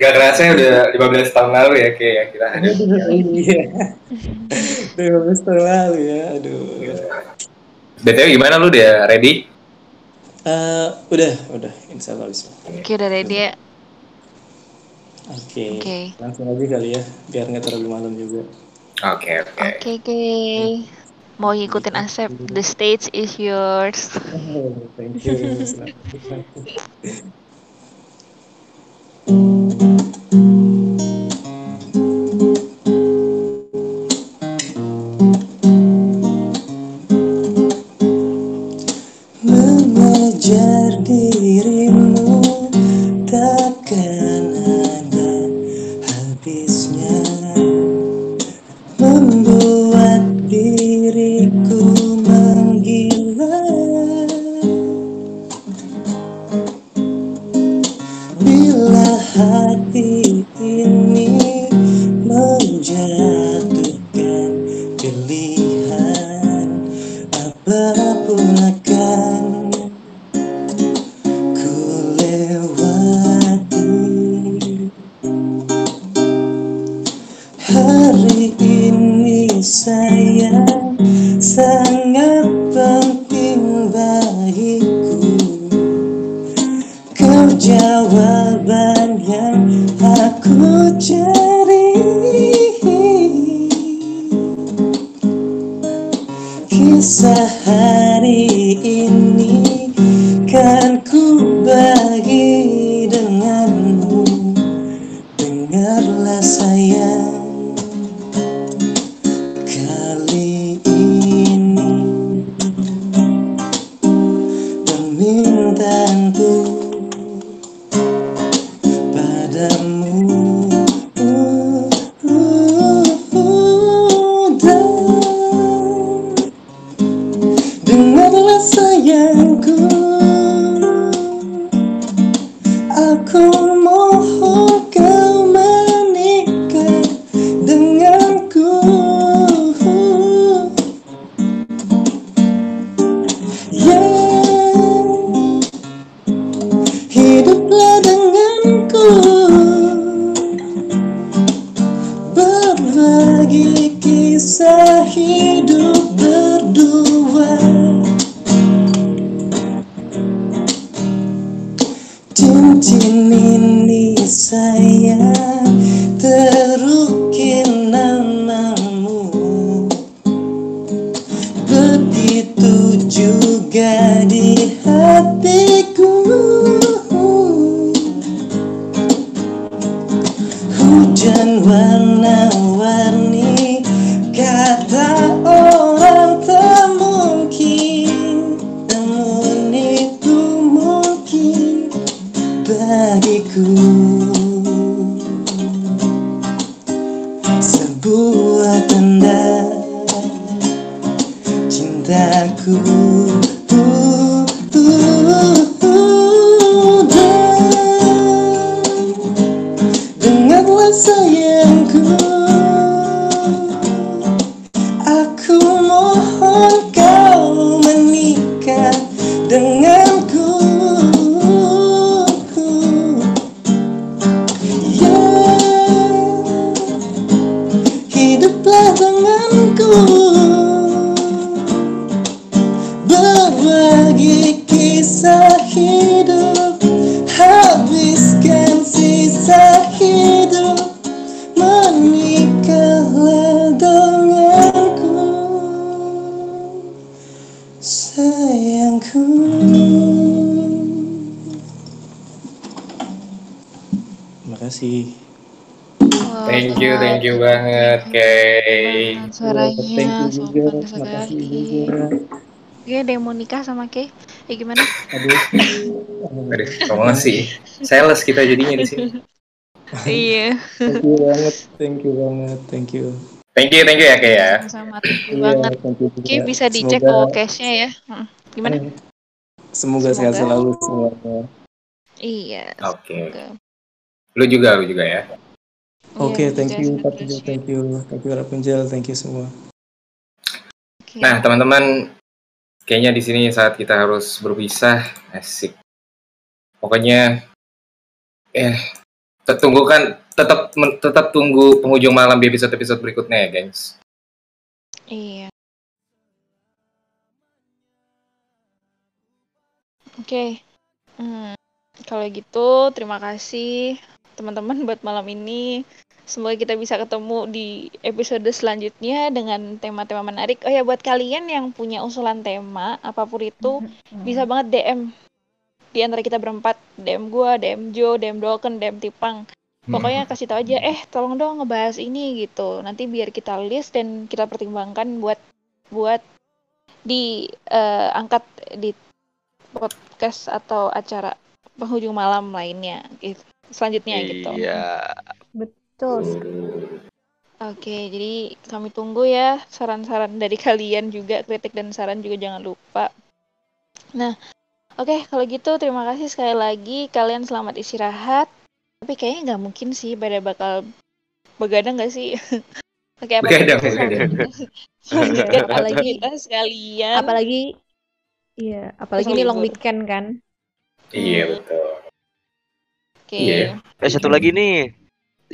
Gak kerasa ya udah 15 tahun lalu ya kayak ya kita. Iya. Udah 15 tahun lalu ya, aduh. BTW gimana lu udah ready? Eh, udah, udah, insya Allah bisa. Oke, udah ready ya? Oke, Oke. langsung aja kali ya, biar nggak terlalu malam juga. Oke, oke. Oke, oke. Mau ngikutin Asep, the stage is yours. Oh, thank you. Selamat. Mengejar nikah sama Kay? Eh gimana? Aduh. Aduh, promosi. Sales kita jadinya di sini. iya. Thank you banget. Thank you banget. Thank you. Thank you, thank you ya, Kay ya. Sama thank you Iya, banget. juga. Oke, bisa dicek Semoga- kok cash-nya ya. Hmm, Gimana? Semoga sehat Semoga. selalu semuanya. Iya. Oke. semoga. Lu juga, lu juga ya. Oke, Iya, thank you Pak ya. thank you, thank you Rapunzel, thank you semua. Nah, teman-teman, kayaknya di sini saat kita harus berpisah. Asik. Pokoknya eh tunggu kan tetap tetap tunggu penghujung malam di episode-episode berikutnya ya, guys. Iya. Oke. Hmm, kalau gitu terima kasih teman-teman buat malam ini. Semoga kita bisa ketemu di episode selanjutnya dengan tema-tema menarik. Oh ya buat kalian yang punya usulan tema apa pun itu bisa banget DM di antara kita berempat. DM gua, DM Jo, DM Dolken, DM Tipang. Pokoknya kasih tahu aja, eh tolong dong ngebahas ini gitu. Nanti biar kita list dan kita pertimbangkan buat buat di eh, angkat di podcast atau acara penghujung malam lainnya gitu. Selanjutnya gitu. Iya. Betul. Oke, jadi kami tunggu ya saran-saran dari kalian juga, kritik dan saran juga jangan lupa. Nah, oke kalau gitu terima kasih sekali lagi. Kalian selamat istirahat. Tapi kayaknya nggak mungkin sih pada bakal begadang nggak sih? Oke, apa Begadang, begadang. Apalagi kita sekalian. apalagi iya, apalagi ini long weekend kan. Iya, betul. Oke. Iya. Eh satu lagi nih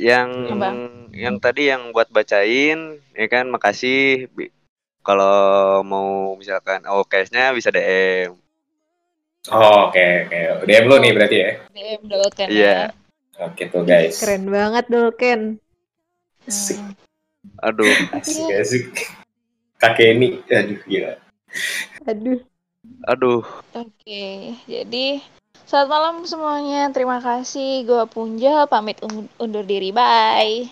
yang Apa? yang tadi yang buat bacain ya kan makasih kalau mau misalkan oh case-nya bisa DM. Oh, oke, oke. DM lu nih berarti ya. DM Dolken Iya. ya. Oke tuh, guys. Keren banget Dolken. Asik, Aduh. asik, asik. Kakek ini, aduh gila. Aduh. Aduh. Oke, jadi selamat malam semuanya. Terima kasih. Gua Punjal pamit un- undur diri. Bye.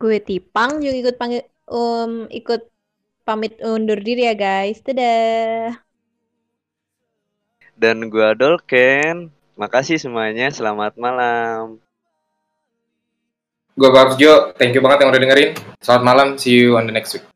Gue Tipang juga ikut panggil um, ikut pamit undur diri ya guys. Dadah. Dan gua Dolken. Makasih semuanya. Selamat malam. Gue Babs Jo, thank you banget yang udah dengerin. Selamat malam, see you on the next week.